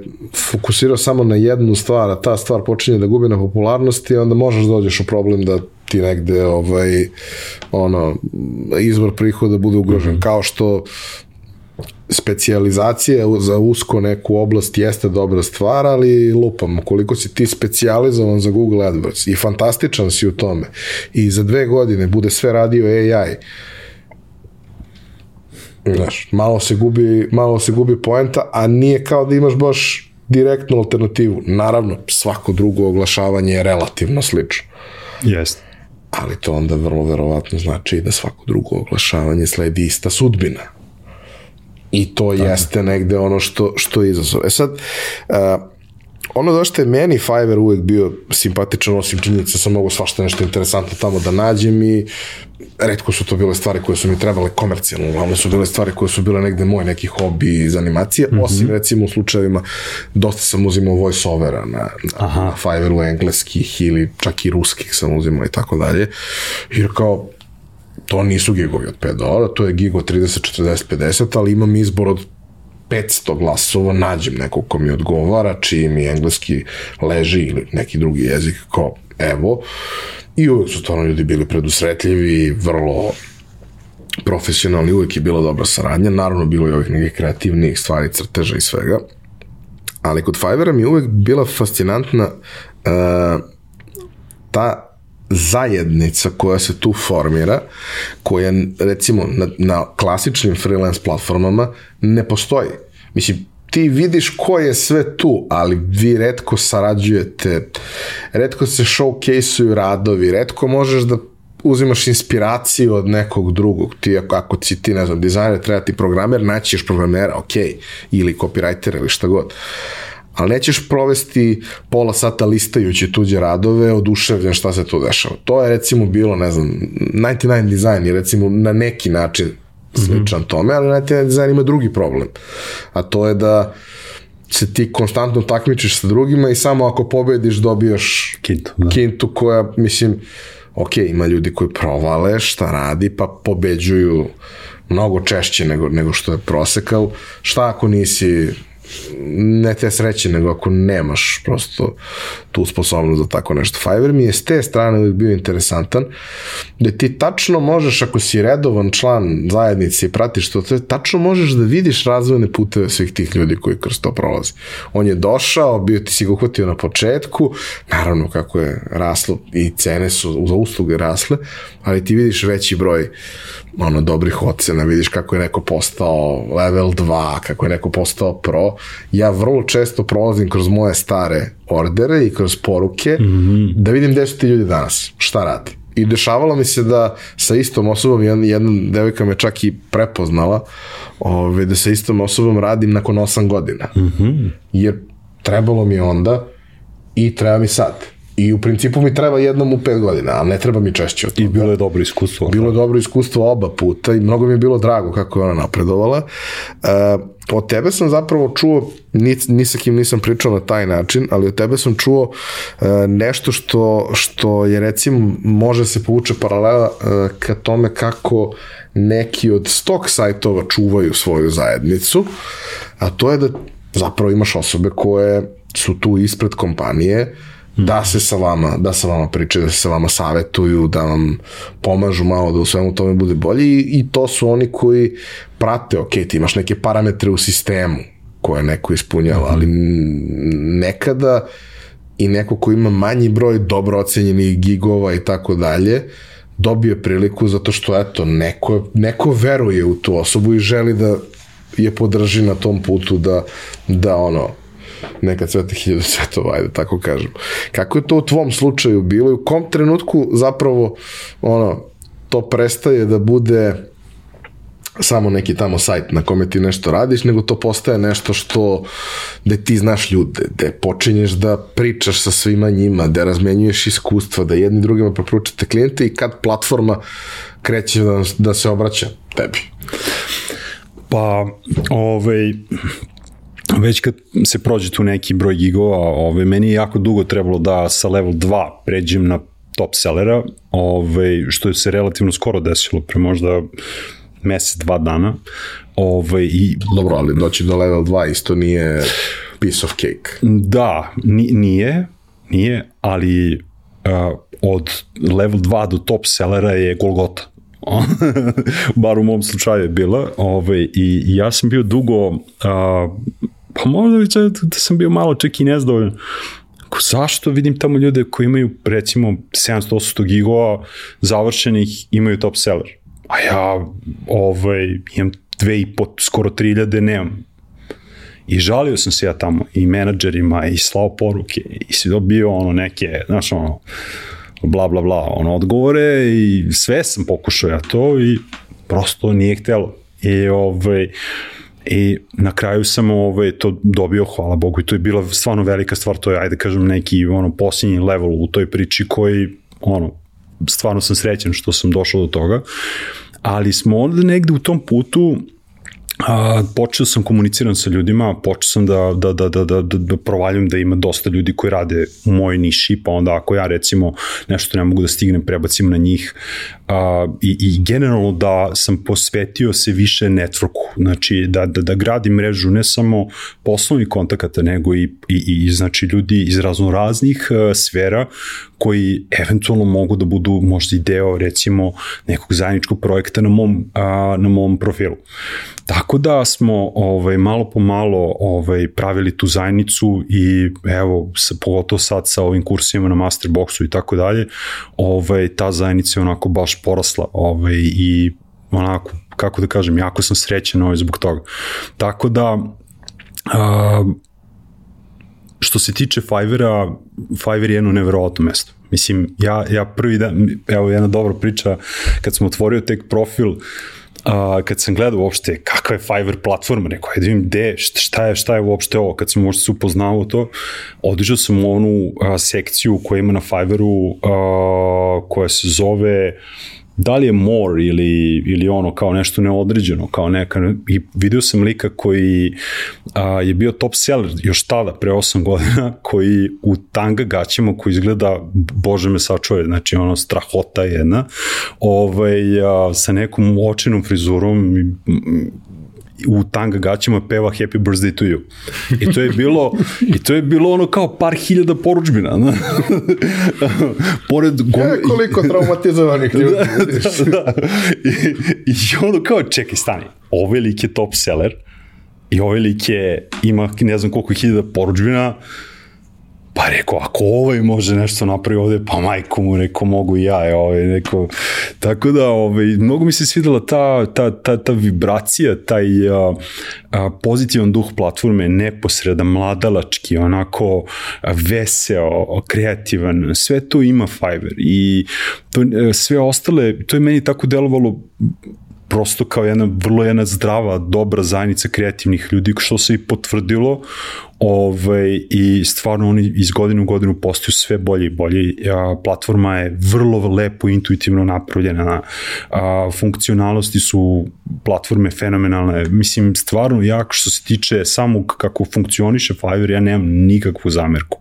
fokusirao samo na jednu stvar, a ta stvar počinje da gubi na popularnosti, onda možeš da dođeš u problem da ti negde ovaj ono izvor prihoda bude ugrožen mm -hmm. kao što specijalizacija za usko neku oblast jeste dobra stvar, ali lupam, koliko si ti specijalizovan za Google AdWords i fantastičan si u tome i za dve godine bude sve radio AI, Znaš, malo se gubi, malo se gubi poenta, a nije kao da imaš baš direktnu alternativu. Naravno, svako drugo oglašavanje je relativno slično. Jeste. Ali to onda vrlo verovatno znači da svako drugo oglašavanje sledi ista sudbina. I to Tako. jeste negde ono što, što je izazov. E sad, uh, ono zašto je meni Fiverr uvek bio simpatičan, osim činjenica sam mogu svašta nešto interesantno tamo da nađem i redko su to bile stvari koje su mi trebale komercijalno, uglavnom su bile stvari koje su bile negde moj neki hobi iz animacije, mm -hmm. osim recimo u slučajevima dosta sam uzimao voice-overa na, na, na Fiverru engleskih ili čak i ruskih sam uzimao i tako dalje, jer kao to nisu gigovi od 5 dolara, to je gigo 30, 40, 50, ali imam izbor od 500 glasova, nađem nekog ko mi odgovara, čiji mi engleski leži ili neki drugi jezik, kao evo, i uvek su stvarno ljudi bili predusretljivi, vrlo profesionalni, uvek je bila dobra saradnja, naravno bilo je ovih nekih kreativnih stvari, crteža i svega, ali kod Fivera mi je uvek bila fascinantna uh, ta zajednica koja se tu formira, koja recimo na, na klasičnim freelance platformama ne postoji. Mislim, ti vidiš ko je sve tu, ali vi redko sarađujete, redko se showcase-uju radovi, redko možeš da uzimaš inspiraciju od nekog drugog. Ti ako, ako si ti, ne znam, dizajner, treba ti programer, naćiš programera, ok, ili copywriter ili šta god ali nećeš provesti pola sata listajući tuđe radove, oduševljen šta se tu dešava. To je recimo bilo, ne znam, 99 Design je recimo na neki način sličan mm -hmm. tome, ali 99 Design ima drugi problem. A to je da se ti konstantno takmičiš sa drugima i samo ako pobediš dobijaš kintu, da. kintu koja, mislim, ok, ima ljudi koji provale šta radi, pa pobeđuju mnogo češće nego, nego što je prosekal. Šta ako nisi ne te sreće, nego ako nemaš prosto tu sposobnost za tako nešto. Fiverr mi je s te strane uvijek bio interesantan, da ti tačno možeš, ako si redovan član zajednice i pratiš to, to tačno možeš da vidiš razvojne puteve svih tih ljudi koji kroz to prolazi. On je došao, bio ti si ga uhvatio na početku, naravno kako je raslo i cene su za usluge rasle, ali ti vidiš veći broj ono, dobrih ocena, vidiš kako je neko postao level 2, kako je neko postao pro. Ja vrlo često prolazim kroz moje stare ordere i kroz poruke mm -hmm. da vidim gde su ti ljudi danas, šta radi. I dešavalo mi se da sa istom osobom, jedna, jedna devojka me čak i prepoznala, ove, da sa istom osobom radim nakon 8 godina. Mm -hmm. Jer trebalo mi onda i treba mi sad. I u principu mi treba jednom u pet godina, ali ne treba mi češće od toga. I bilo je dobro iskustvo. Bilo je dobro iskustvo oba puta i mnogo mi je bilo drago kako je ona napredovala. Uh, od tebe sam zapravo čuo, ni, ni sa kim nisam pričao na taj način, ali od tebe sam čuo uh, nešto što, što je recimo, može se povuče paralela uh, ka tome kako neki od stok sajtova čuvaju svoju zajednicu, a to je da zapravo imaš osobe koje su tu ispred kompanije, da se sa vama, da sa vama pričaju, da se sa vama savetuju, da vam pomažu malo da u svemu tome bude bolje. I, i to su oni koji prate, ok, ti imaš neke parametre u sistemu koje neko ispunjava, ali nekada i neko ko ima manji broj dobro ocenjenih gigova i tako dalje, dobije priliku zato što eto, neko, neko veruje u tu osobu i želi da je podrži na tom putu da, da ono, neka sveta hiljada svetova, ajde tako kažem. Kako je to u tvom slučaju bilo i u kom trenutku zapravo ono, to prestaje da bude samo neki tamo sajt na kome ti nešto radiš, nego to postaje nešto što gde ti znaš ljude, gde počinješ da pričaš sa svima njima, da razmenjuješ iskustva, da jedni drugima preporučate klijente i kad platforma kreće da, da se obraća tebi. Pa, ovaj, već kad se prođe tu neki broj gigova, ove, meni je jako dugo trebalo da sa level 2 pređem na top sellera, ove, što se relativno skoro desilo, pre možda mesec, dva dana. Ove, i, Dobro, ali doći do level 2 isto nije piece of cake. Da, nije, nije, ali uh, od level 2 do top sellera je Golgota. (laughs) bar u mom slučaju je bila ovaj, i ja sam bio dugo uh, pa možda bi da sam bio malo čak i nezdovoljan. Ko, zašto vidim tamo ljude koji imaju recimo 700-800 gigova završenih, imaju top seller. A ja ovaj, imam dve i po, skoro 3000 nemam. I žalio sam se ja tamo i menadžerima i slao poruke i si dobio ono neke, znaš ono, bla bla bla, ono odgovore i sve sam pokušao ja to i prosto nije htelo. I ovaj, I na kraju sam ovaj, to dobio, hvala Bogu, i to je bila stvarno velika stvar, to je, ajde kažem, neki ono, posljednji level u toj priči koji, ono, stvarno sam srećen što sam došao do toga, ali smo onda negde u tom putu a, počeo sam komuniciram sa ljudima, počeo sam da, da, da, da, da, da provaljujem da ima dosta ljudi koji rade u mojoj niši, pa onda ako ja recimo nešto ne mogu da stignem, prebacim na njih a, i, i generalno da sam posvetio se više networku, znači da, da, da gradim mrežu ne samo poslovnih kontakata, nego i, i, i znači ljudi iz razno raznih a, sfera koji eventualno mogu da budu možda i deo recimo nekog zajedničkog projekta na mom, a, na mom profilu. Tako da smo ovaj, malo po malo ovaj, pravili tu zajednicu i evo, sa, pogotovo sad sa ovim kursima na Masterboxu i tako dalje, ovaj, ta zajednica je onako baš porasla ovaj, i onako, kako da kažem, jako sam srećen ovaj, zbog toga. Tako da, a, što se tiče Fivera, Fiverr je jedno neverovatno mesto. Mislim, ja, ja prvi dan, evo jedna dobra priča, kad sam otvorio tek profil, a, kad sam gledao uopšte kakva je Fiverr platforma, rekao, ajde vidim gde, šta je, šta je uopšte ovo, kad sam možda se upoznao to, odišao sam u onu a, sekciju koja ima na Fiverru, a, koja se zove da li je more ili, ili ono kao nešto neodređeno, kao neka, i video sam lika koji a, je bio top seller još tada, pre 8 godina, (laughs) koji u tanga gaćama, koji izgleda, bože me sačuje, znači ono strahota jedna, ovaj, a, sa nekom očenom frizurom, u tanga gaćima peva Happy Birthday to you. I to je bilo, i to je bilo ono kao par hiljada poručbina. Na? (laughs) Pored gome... E, koliko traumatizovanih (laughs) ljudi. da, da, da. I, I ono kao, čekaj, stani, ovaj lik je top seller i ovaj lik je, ima ne znam koliko hiljada poručbina, Pa rekao, ako ovaj može nešto napravi ovde, pa majku mu rekao, mogu i ja, ovaj, neko, tako da, ovaj, mnogo mi se svidela ta, ta, ta, ta vibracija, taj a, a, pozitivan duh platforme, neposredan, mladalački, onako veseo, kreativan, sve to ima Fiverr i to, e, sve ostale, to je meni tako delovalo prosto kao jedna vrlo jedna zdrava, dobra zajednica kreativnih ljudi, što se i potvrdilo ovaj, i stvarno oni iz godine u godinu postaju sve bolje i bolje. A, platforma je vrlo lepo, intuitivno napravljena, a, funkcionalnosti su platforme fenomenalne. Mislim, stvarno jako što se tiče samog kako funkcioniše Fiverr, ja nemam nikakvu zamerku.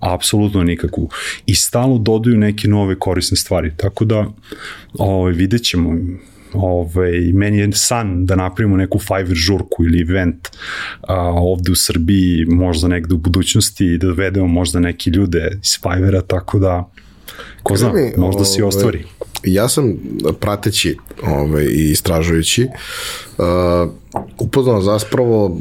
Apsolutno nikakvu. I stalno dodaju neke nove korisne stvari. Tako da, ovaj, vidjet ćemo ovaj, meni je san da napravimo neku Fiverr žurku ili event a, ovde u Srbiji, možda negde u budućnosti i da dovedemo možda neki ljude iz Fivera, tako da ko zna, možda se ostvari. Ja sam prateći ovaj, i istražujući uh, upoznao zaspravo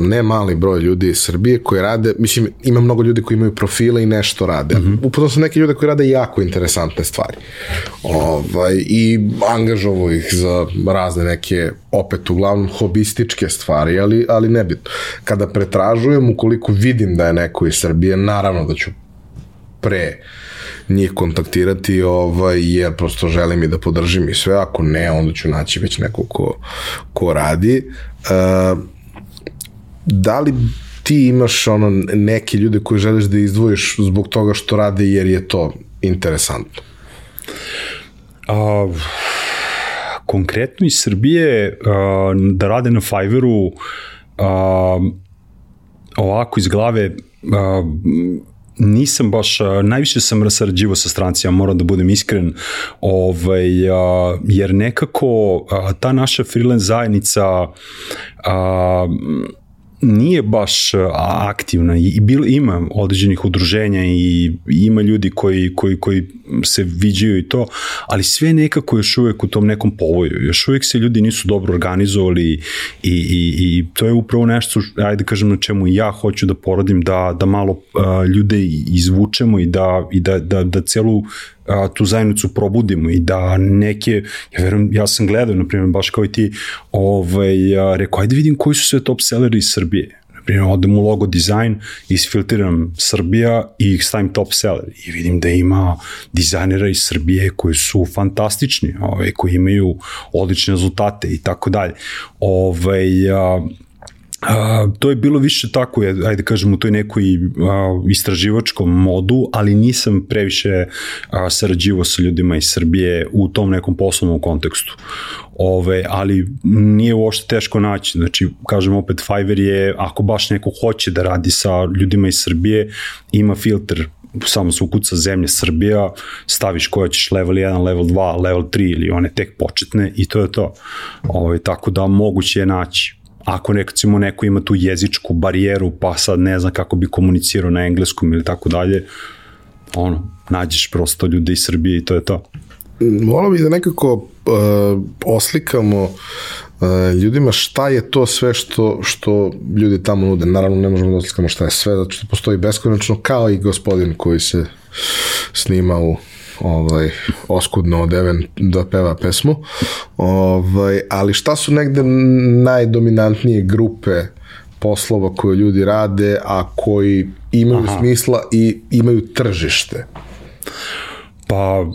ne mali broj ljudi iz Srbije koji rade, mislim ima mnogo ljudi koji imaju profile i nešto rade. Mm -hmm. Upoznao sam neke ljude koji rade jako interesantne stvari. Ovaj, I angažovo ih za razne neke opet uglavnom hobističke stvari, ali, ali nebitno. Kada pretražujem, ukoliko vidim da je neko iz Srbije, naravno da ću pre njih kontaktirati ovaj, jer prosto želim i da podržim i sve, ako ne, onda ću naći već neko ko, ko radi. Uh, da li ti imaš ono neke ljude koje želiš da izdvojiš zbog toga što rade jer je to interesantno? Uh, konkretno iz Srbije uh, da rade na Fiverru uh, ovako iz glave uh, nisam baš, najviše sam rasarađivo sa strancima, moram da budem iskren, ovaj, jer nekako ta naša freelance zajednica a, nije baš aktivna i bil, ima određenih udruženja i ima ljudi koji, koji, koji se viđaju i to, ali sve nekako još uvek u tom nekom povoju. Još uvek se ljudi nisu dobro organizovali i, i, i to je upravo nešto, ajde kažem na čemu ja hoću da porodim, da, da malo uh, ljude izvučemo i da, i da, da, da celu a, tu zajednicu probudimo i da neke, ja verujem, ja sam gledao, na primjer, baš kao i ti, ovaj, a, rekao, ajde vidim koji su sve top selleri iz Srbije Naprimjer, odem u logo dizajn, isfiltriram Srbija i stavim top seller i vidim da ima dizajnera iz Srbije koji su fantastični, ovaj, koji imaju odlične rezultate i tako dalje. Ovaj, a, A, to je bilo više tako, ajde kažem, u toj nekoj a, istraživačkom modu, ali nisam previše a, sarađivo sa ljudima iz Srbije u tom nekom poslovnom kontekstu. Ove, ali nije uopšte teško naći. Znači, kažem opet, Fiverr je, ako baš neko hoće da radi sa ljudima iz Srbije, ima filtr samo se ukuca zemlje Srbija, staviš koja ćeš level 1, level 2, level 3 ili one tek početne i to je to. Ove, tako da moguće je naći ako recimo neko ima tu jezičku barijeru, pa sad ne zna kako bi komunicirao na engleskom ili tako dalje, ono, nađeš prosto ljude iz Srbije i to je to. Volao bih da nekako uh, oslikamo uh, ljudima šta je to sve što, što ljudi tamo nude. Naravno ne možemo da oslikamo šta je sve, zato što postoji beskonačno kao i gospodin koji se snima u ovaj, oskudno odeven da peva pesmu. Ovaj, ali šta su negde najdominantnije grupe poslova koje ljudi rade, a koji imaju Aha. smisla i imaju tržište? Pa uh,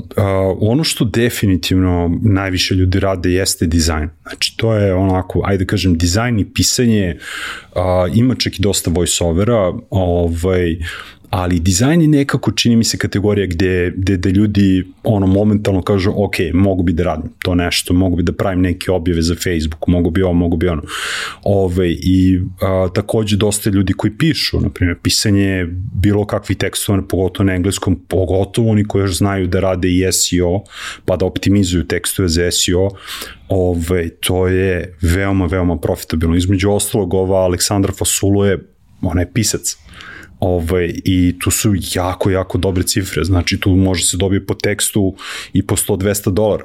ono što definitivno najviše ljudi rade jeste dizajn. Znači to je onako, ajde da kažem, dizajn i pisanje, uh, ima čak i dosta voice-overa, ovaj, ali dizajn je nekako, čini mi se, kategorija gde, gde, gde ljudi ono momentalno kažu, ok, mogu bi da radim to nešto, mogu bi da pravim neke objave za Facebook, mogu bi ovo, mogu bi ono. Ove, I a, takođe dosta ljudi koji pišu, na primjer, pisanje bilo kakvih tekstova, pogotovo na engleskom, pogotovo oni koji još znaju da rade i SEO, pa da optimizuju tekstove za SEO, ove, to je veoma, veoma profitabilno. Između ostalog, ova Aleksandra Fasulu je, ona je pisac Ovaj, I tu su jako, jako dobre cifre, znači tu može se dobije po tekstu i po 100-200 dolara.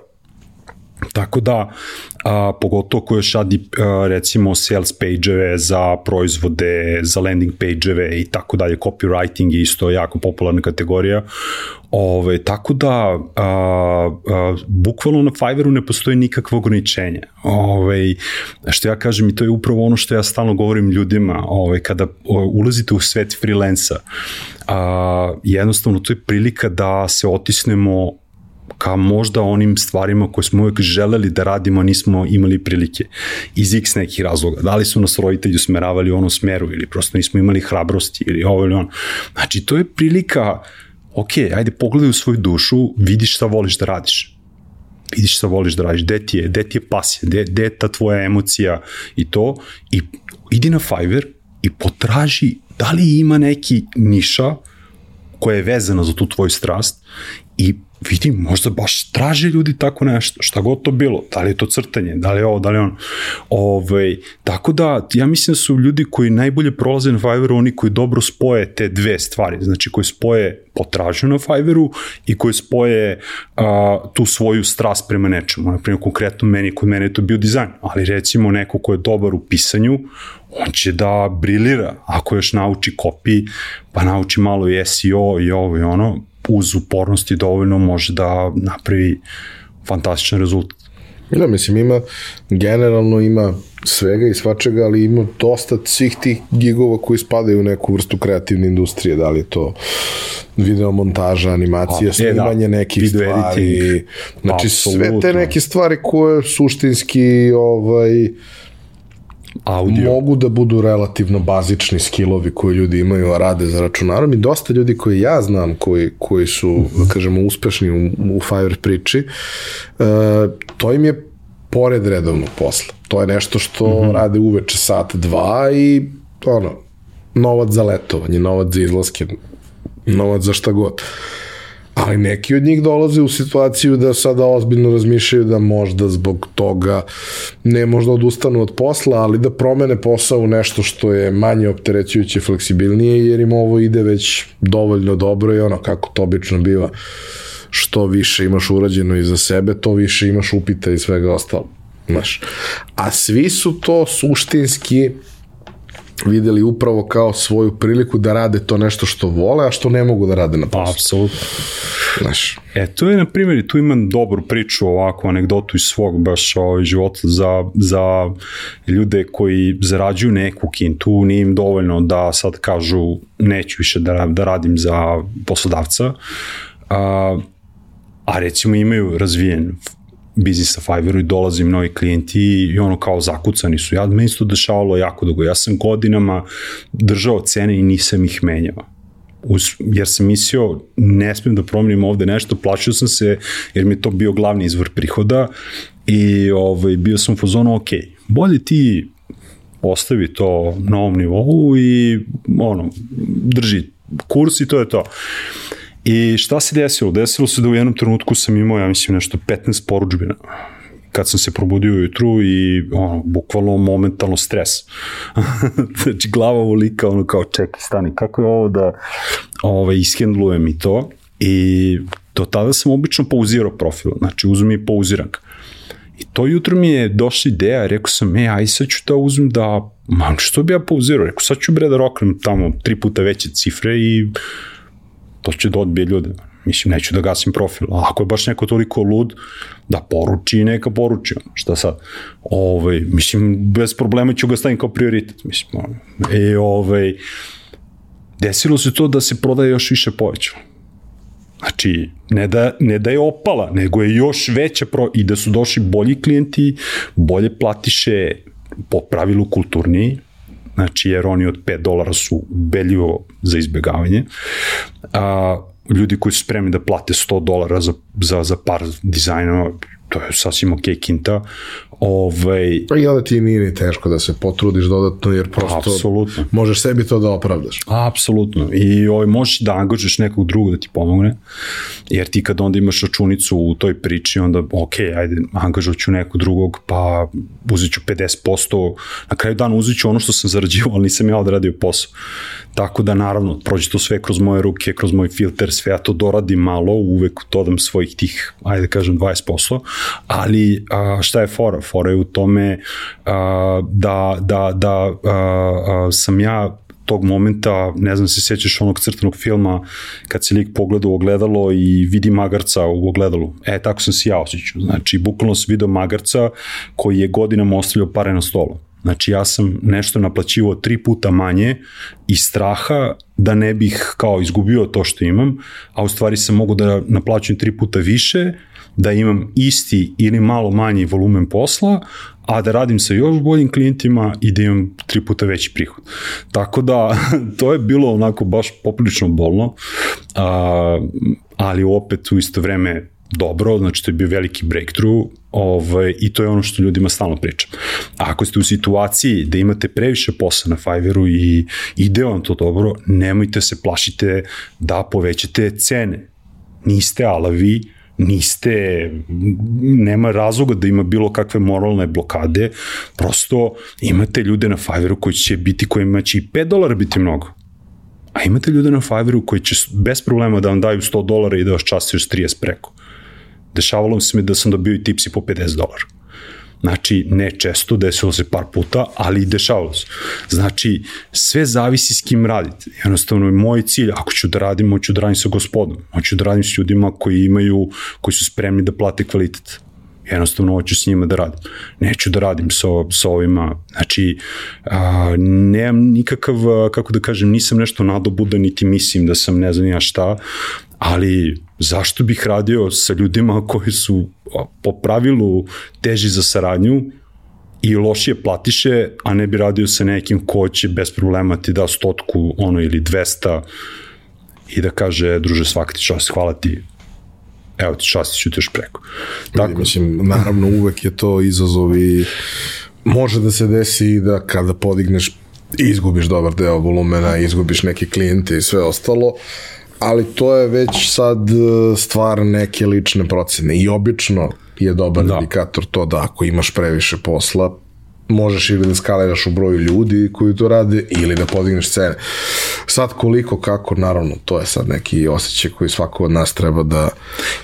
Tako da, a, pogotovo ko još radi a, recimo sales page-eve za proizvode, za landing page-eve i tako dalje, copywriting je isto jako popularna kategorija. Ove, tako da, a, a, bukvalno na Fiverru ne postoji nikakvo ograničenje. Ove, što ja kažem i to je upravo ono što ja stalno govorim ljudima, ove, kada ulazite u svet freelansa, a, jednostavno to je prilika da se otisnemo ka možda onim stvarima koje smo uvek želeli da radimo, nismo imali prilike. Iz x nekih razloga. Da li su nas roditelji usmeravali u onom smeru ili prosto nismo imali hrabrosti ili ovo ili ono. Znači, to je prilika, ok, ajde pogledaj u svoju dušu, vidiš šta voliš da radiš. Vidiš šta voliš da radiš, gde ti je, gde ti je pasija, gde, gde je ta tvoja emocija i to, i idi na Fiverr i potraži da li ima neki niša koja je vezana za tu tvoju strast i vidim, možda baš traže ljudi tako nešto, šta god to bilo, da li je to crtanje, da li je ovo, da li je ono. Ove, ovaj, tako da, ja mislim da su ljudi koji najbolje prolaze na Fiverru, oni koji dobro spoje te dve stvari, znači koji spoje potražnju na Fiverru i koji spoje a, tu svoju strast prema nečemu. Naprimjer, konkretno meni, kod mene je to bio dizajn, ali recimo neko ko je dobar u pisanju, on će da brilira, ako još nauči kopi, pa nauči malo i SEO i ovo i ono, uz upornosti dovoljno može da napravi fantastičan rezultat. Da, mislim, ima, generalno ima svega i svačega, ali ima dosta svih tih gigova koji spadaju u neku vrstu kreativne industrije, da li je to video montaža, animacija, A, snimanje e, da, nekih video stvari, editing. znači Absolutno. sve te neke stvari koje suštinski ovaj, audio. mogu da budu relativno bazični skillovi koji ljudi imaju, a rade za računarom i dosta ljudi koji ja znam, koji, koji su, da kažemo, uspešni u, u Fiverr priči, uh, to im je pored redovnog posla. To je nešto što mm -hmm. rade uveče sat, dva i ono, novac za letovanje, novac za izlaske, novac za šta god. Uh, ali neki od njih dolaze u situaciju da sada ozbiljno razmišljaju da možda zbog toga ne možda odustanu od posla, ali da promene posao u nešto što je manje opterećujuće, fleksibilnije, jer im ovo ide već dovoljno dobro i ono kako to obično biva što više imaš urađeno iza sebe, to više imaš upita i svega ostalo. Znaš. A svi su to suštinski videli upravo kao svoju priliku da rade to nešto što vole, a što ne mogu da rade na poslu. Apsolutno. Znaš, E, to je, na primjer, tu imam dobru priču, ovakvu anegdotu iz svog baš ovaj, života za, za ljude koji zarađuju neku kintu, nije im dovoljno da sad kažu neću više da, da radim za poslodavca, a, a recimo imaju razvijen biznis na Fiverru i dolaze im novi klijenti i ono kao zakucani su. Ja, meni se to dešavalo jako dugo. Ja sam godinama držao cene i nisam ih menjao uz, jer sam mislio ne smijem da promenim ovde nešto, plaćao sam se jer mi je to bio glavni izvor prihoda i ovaj, bio sam u fazonu, ok, bolje ti ostavi to na ovom nivou i ono, drži kurs i to je to. I šta se desilo? Desilo se da u jednom trenutku sam imao, ja mislim, nešto 15 poručbina kad sam se probudio ujutru i ono, bukvalno momentalno stres. (laughs) znači glava volika, ono kao čekaj, stani, kako je ovo da ovaj, ishendlujem i to i do tada sam obično pauzirao profil, znači uzmem i pauziram ga. I to jutro mi je došla ideja, rekao sam, e, aj sad ću da uzmem da, man, što bi ja pauzirao? Rekao, sad ću bre da roknem tamo tri puta veće cifre i to će da odbije ljude. Mislim, neću da gasim profil. A ako je baš neko toliko lud, da poruči, neka poruči. Šta sad? Ove, ovaj, mislim, bez problema ću ga stavim kao prioritet. Mislim, e, ovaj, desilo se to da se prodaje još više povećalo. Znači, ne da, ne da je opala, nego je još veća pro, i da su došli bolji klijenti, bolje platiše po pravilu kulturniji, znači jer oni od 5 dolara su beljivo za izbegavanje. A, ljudi koji su spremni da plate 100 dolara za, za, za par dizajnova, to je sasvim ok kinta. Ovaj, i onda ti nije ni teško da se potrudiš dodatno, jer prosto Apsolutno. možeš sebi to da opravdaš. Apsolutno. I ovaj, možeš da angažeš nekog drugog da ti pomogne, jer ti kad onda imaš računicu u toj priči, onda ok, ajde, angažovat ću nekog drugog, pa uzet ću 50%, na kraju dana uzet ću ono što sam zarađivao, ali nisam ja odradio posao. Tako da naravno, prođe to sve kroz moje ruke, kroz moj filter, sve ja to doradim malo, uvek dodam svojih tih, ajde da kažem, 20%, ali a, šta je fora? Fora je u tome a, da, da, da a, a, sam ja tog momenta, ne znam se sjećaš onog crtanog filma kad se lik pogleda u ogledalo i vidi magarca u ogledalu. E, tako sam se ja osjećao. Znači, bukvalno sam video magarca koji je godinama ostavljao pare na stolu. Znači ja sam nešto naplaćivao tri puta manje iz straha da ne bih kao izgubio to što imam, a u stvari sam mogu da naplaćujem tri puta više, da imam isti ili malo manji volumen posla, a da radim sa još boljim klijentima i da imam tri puta veći prihod. Tako da, (laughs) to je bilo onako baš poprilično bolno, ali opet u isto vreme dobro, znači to je bio veliki breakthrough ovaj, i to je ono što ljudima stalno pričam. A ako ste u situaciji da imate previše posla na Fiverru i ide vam to dobro, nemojte se plašite da povećate cene. Niste alavi, niste, nema razloga da ima bilo kakve moralne blokade, prosto imate ljude na Fiverru koji će biti, kojima će i 5 dolara biti mnogo. A imate ljude na Fiverru koji će bez problema da vam daju 100 dolara i da vas častaju s 30 preko. Dešavalo se mi da sam dobio i tipsi po 50 dolara. Znači, ne često, desilo se par puta, ali i dešavalo se. Znači, sve zavisi s kim radite. Jednostavno, moj cilj, ako ću da radim, hoću da radim sa gospodom. Hoću da radim s ljudima koji imaju, koji su spremni da plate kvalitet. Jednostavno, hoću s njima da radim. Neću da radim sa, sa ovima. Znači, a, nemam nikakav, kako da kažem, nisam nešto nadobudan, niti mislim da sam ne znam ja šta, ali zašto bih radio sa ljudima koji su po pravilu teži za saradnju i lošije platiše, a ne bi radio sa nekim ko će bez problema ti da stotku ono ili 200 i da kaže, druže, svaka ti čast, hvala ti, evo ti čast, ću još preko. Tako. Mislim, naravno, uvek je to izazov i može da se desi da kada podigneš izgubiš dobar deo volumena, izgubiš neke klijente i sve ostalo, ali to je već sad e, stvar neke lične procene i obično je dobar da. indikator to da ako imaš previše posla, možeš ili da skaliraš u broju ljudi koji to rade ili da podigneš cene. Sad koliko, kako, naravno, to je sad neki osjećaj koji svako od nas treba da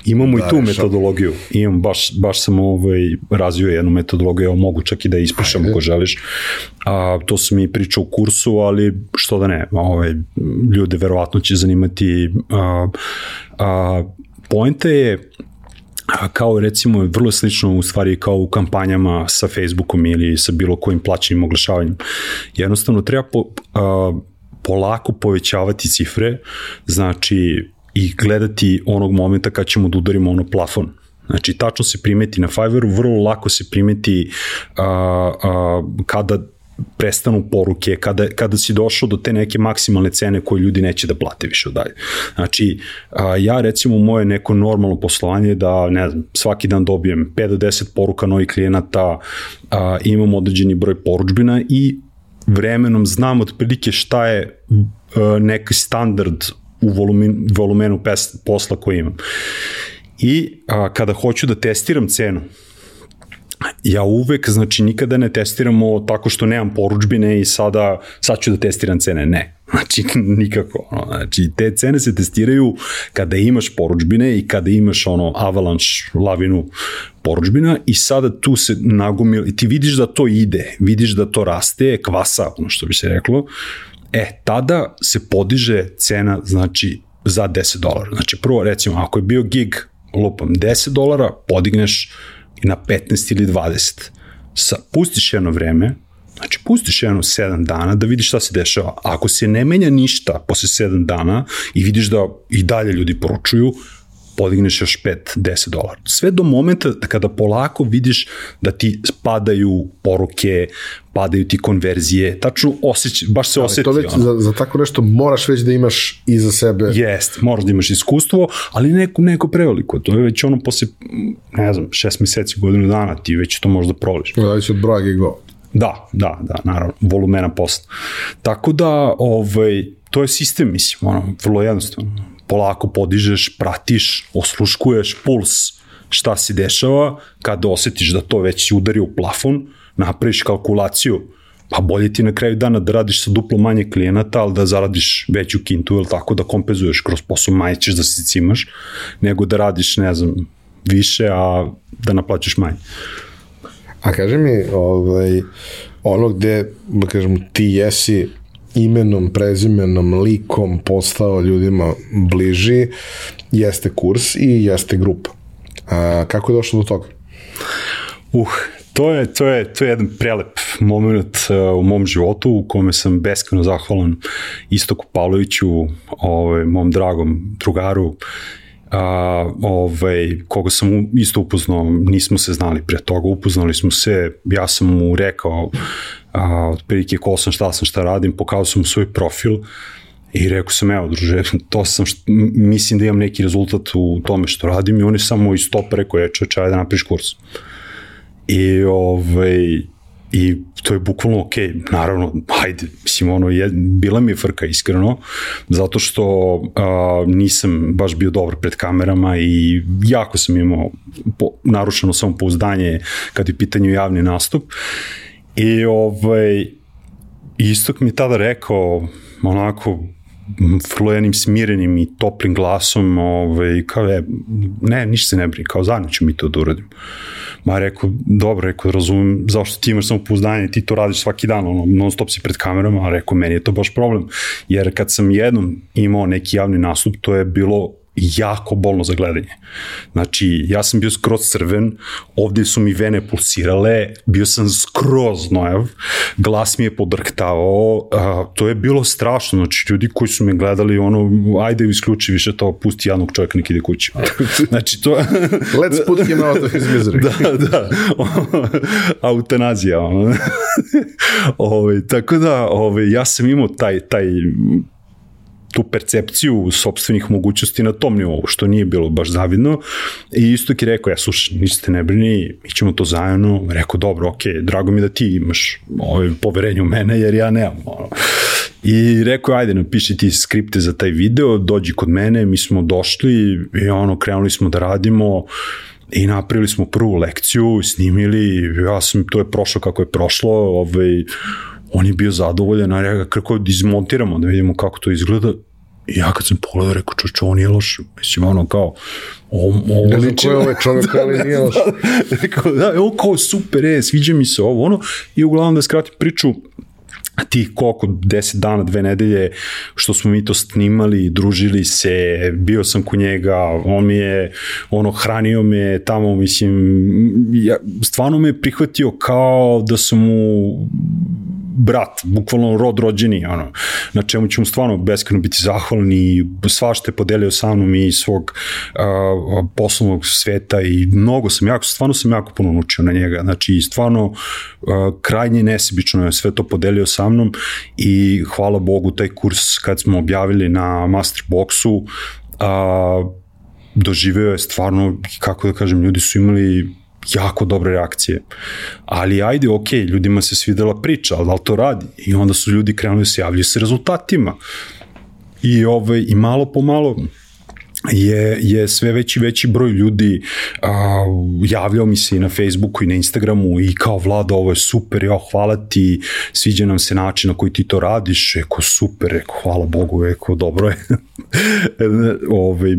Imamo da i tu reša. metodologiju. Imam, baš, baš sam ovaj, razvio jednu metodologiju, evo mogu čak i da ispišem ako želiš. A, to sam i pričao u kursu, ali što da ne, ovaj, ljude verovatno će zanimati. A, a, poenta je kao recimo vrlo slično u stvari kao u kampanjama sa Facebookom ili sa bilo kojim plaćenim oglašavanjem. Jednostavno treba po, a, polako povećavati cifre, znači i gledati onog momenta kad ćemo da udarimo ono plafon. Znači, tačno se primeti na Fiverru, vrlo lako se primeti a, a, kada prestanu poruke, kada, kada si došao do te neke maksimalne cene koje ljudi neće da plate više dalje. Znači, a, ja recimo moje neko normalno poslovanje je da, ne znam, svaki dan dobijem 5 do 10 poruka novih klijenata, a, imam određeni broj poručbina i vremenom znam otprilike šta je a, neki standard u volumen, volumenu pes, posla koji imam. I a, kada hoću da testiram cenu, ja uvek, znači nikada ne testiramo tako što nemam poručbine i sada, sad ću da testiram cene, ne. (laughs) Znači, nikako. Znači, te cene se testiraju kada imaš poručbine i kada imaš ono avalanche, lavinu poručbina i sada tu se nagomil, ti vidiš da to ide, vidiš da to raste, kvasa, ono što bi se reklo, e, tada se podiže cena, znači, za 10 dolara. Znači, prvo, recimo, ako je bio gig, lupam, 10 dolara, podigneš i na 15 ili 20. Sa, pustiš jedno vreme, znači pustiš jedno 7 dana da vidiš šta se dešava. Ako se ne menja ništa posle 7 dana i vidiš da i dalje ljudi poručuju, podigneš još 5, 10 dolara. Sve do momenta da kada polako vidiš da ti padaju poruke, padaju ti konverzije, tačno osjeć, baš se osjeti. To već, ono. za, za tako nešto moraš već da imaš iza sebe. Jest, moraš da imaš iskustvo, ali neko, neko preveliko. To je već ono posle, ne znam, šest meseci, godinu dana, ti već to možda proliš. Zavisi od broja gigova. Da, da, da, naravno, volumena posla. Tako da, ovaj, to je sistem, mislim, ono, vrlo jednostavno. Polako podižeš, pratiš, osluškuješ puls. Šta se dešava, kada osetiš da to već udari u plafon, napraviš kalkulaciju, pa bolje ti na kraju dana da radiš sa duplo manje klijenata, ali da zaradiš veću kintu, ili tako da kompenzuješ kroz posao, manje ćeš da se cimaš, nego da radiš, ne znam, više, a da naplaćaš manje. A kaži mi, ovaj, ono gde, da kažem, ti jesi imenom, prezimenom, likom postao ljudima bliži, jeste kurs i jeste grupa. A, kako je došlo do toga? Uh, to je, to je, to je jedan prelep moment uh, u mom životu u kome sam beskreno zahvalan Istoku Pavloviću, ovaj, mom dragom drugaru, a, ovaj, koga sam isto upoznao, nismo se znali pre toga, upoznali smo se, ja sam mu rekao a, otprilike ko sam, šta sam, šta radim, pokazao sam mu svoj profil i rekao sam, evo druže, (laughs) to sam, št, m- mislim da imam neki rezultat u tome što radim i on je samo iz topa rekao, je čoveče, ajde da napriš kurs. I ovaj, i to je bukvalno ok, naravno, hajde, mislim, ono, je, bila mi je frka iskreno, zato što a, nisam baš bio dobar pred kamerama i jako sam imao po, narušeno samopouzdanje kad je u pitanju javni nastup. I ovaj, Istok mi je tada rekao, onako, vrlo jednim smirenim i toplim glasom, ovaj, kao je, ne, ništa se ne brini, kao zajedno ću mi to da uradim. Ma rekao, dobro, rekao, razumem zašto ti imaš samopouzdanje, ti to radiš svaki dan, ono, non stop si pred kamerama, a rekao, meni je to baš problem, jer kad sam jednom imao neki javni nastup, to je bilo jako bolno za gledanje. Znači, ja sam bio skroz crven, ovde su mi vene pulsirale, bio sam skroz nojav, glas mi je podrhtavao, a, to je bilo strašno, znači ljudi koji su me gledali, ono, ajde isključi više to, pusti jednog čovjeka nek ide kući. (laughs) znači, to... (laughs) Let's put him out of his misery. (laughs) da, da, eutanazija, ono. ove, tako da, ove, ja sam imao taj, taj tu percepciju sobstvenih mogućnosti na tom nivou, što nije bilo baš zavidno. I isto je rekao, ja slušaj, niste ne brini, mi ćemo to zajedno. Rekao, dobro, ok, drago mi da ti imaš ovaj, poverenje u mene, jer ja nemam. Ono. I rekao, ajde, napiši ti skripte za taj video, dođi kod mene, mi smo došli i ono, krenuli smo da radimo i napravili smo prvu lekciju, snimili, ja sam, to je prošlo kako je prošlo, ovaj, on je bio zadovoljan, a ja kako izmontiramo da vidimo kako to izgleda, I ja kad sam pogledao, rekao, čoče, on je loš. Mislim, ono, kao, ovo, ovo ne znam ko je ovaj čovjek, (laughs) ali nije loš. da, rekao, da, evo kao, super, je, sviđa mi se ovo, ono. I uglavnom da skratim priču, tih koliko, deset dana, dve nedelje, što smo mi to snimali, družili se, bio sam kod njega, on mi je, ono, hranio me tamo, mislim, ja, stvarno me prihvatio kao da sam mu brat, bukvalno rod rođeni, ono, na čemu ćemo stvarno beskreno biti zahvalni, svašta je podelio sa mnom i svog uh, poslovnog sveta i mnogo sam jako, stvarno sam jako puno naučio na njega, znači stvarno uh, krajnje nesebično je sve to podelio sa mnom i hvala Bogu taj kurs kad smo objavili na Masterboxu, uh, doživeo je stvarno, kako da kažem, ljudi su imali jako dobre reakcije. Ali ajde, ok, ljudima se svidela priča, ali da li to radi? I onda su ljudi krenuli da se javljaju sa rezultatima. I, ovaj, i malo po malo je, je sve veći veći broj ljudi a, javljao mi se i na Facebooku i na Instagramu i kao vlada ovo je super, ja hvala ti, sviđa nam se način na koji ti to radiš, eko super, eko hvala Bogu, eko dobro je. (laughs) Ove,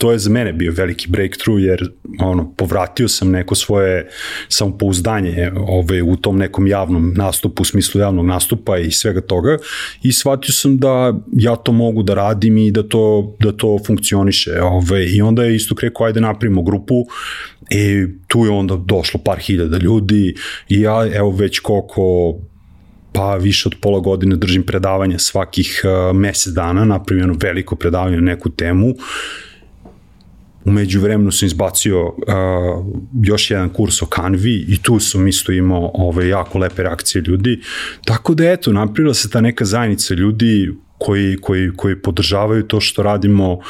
to je za mene bio veliki breakthrough jer ono povratio sam neko svoje samopouzdanje ovaj u tom nekom javnom nastupu u smislu javnog nastupa i svega toga i shvatio sam da ja to mogu da radim i da to da to funkcioniše ovaj i onda je isto rekao ajde napravimo grupu i tu je onda došlo par hiljada ljudi i ja evo već koliko pa više od pola godine držim predavanja svakih uh, mesec dana, napravim veliko predavanje na neku temu Umeđu vremenu sam izbacio uh, još jedan kurs o Canvi i tu sam isto imao ove, jako lepe reakcije ljudi. Tako da eto, napravila se ta neka zajednica ljudi koji, koji, koji podržavaju to što radimo. Uh,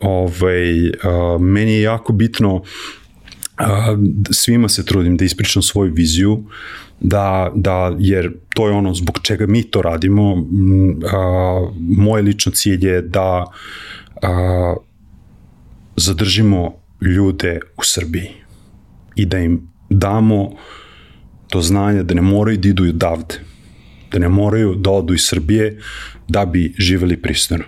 ovaj, uh, meni je jako bitno uh, svima se trudim da ispričam svoju viziju, da, da, jer to je ono zbog čega mi to radimo. Uh, moj lično cilj je da uh, zadržimo ljude u Srbiji i da im damo do znanja da ne moraju da idu odavde, da ne moraju da odu iz Srbije da bi živeli pristojno.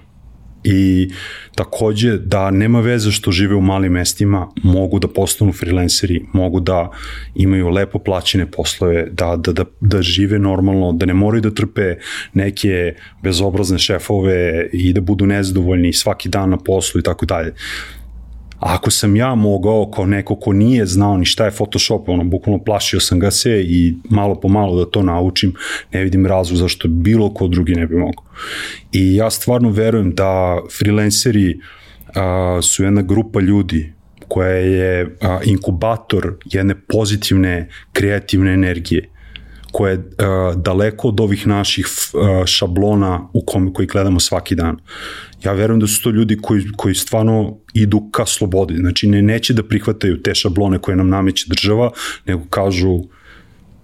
I takođe da nema veze što žive u malim mestima, mogu da postanu freelanceri, mogu da imaju lepo plaćene poslove, da, da, da, da žive normalno, da ne moraju da trpe neke bezobrazne šefove i da budu nezadovoljni svaki dan na poslu i tako dalje ako sam ja mogao kao neko ko nije znao ni šta je Photoshop, ono, bukvalno plašio sam ga se i malo po malo da to naučim, ne vidim razlog zašto bilo ko drugi ne bi mogao. I ja stvarno verujem da freelanceri a, su jedna grupa ljudi koja je a, inkubator jedne pozitivne kreativne energije koja je uh, daleko od ovih naših uh, šablona u kom, koji gledamo svaki dan. Ja verujem da su to ljudi koji, koji stvarno idu ka slobodi, znači ne, neće da prihvataju te šablone koje nam nameće država, nego kažu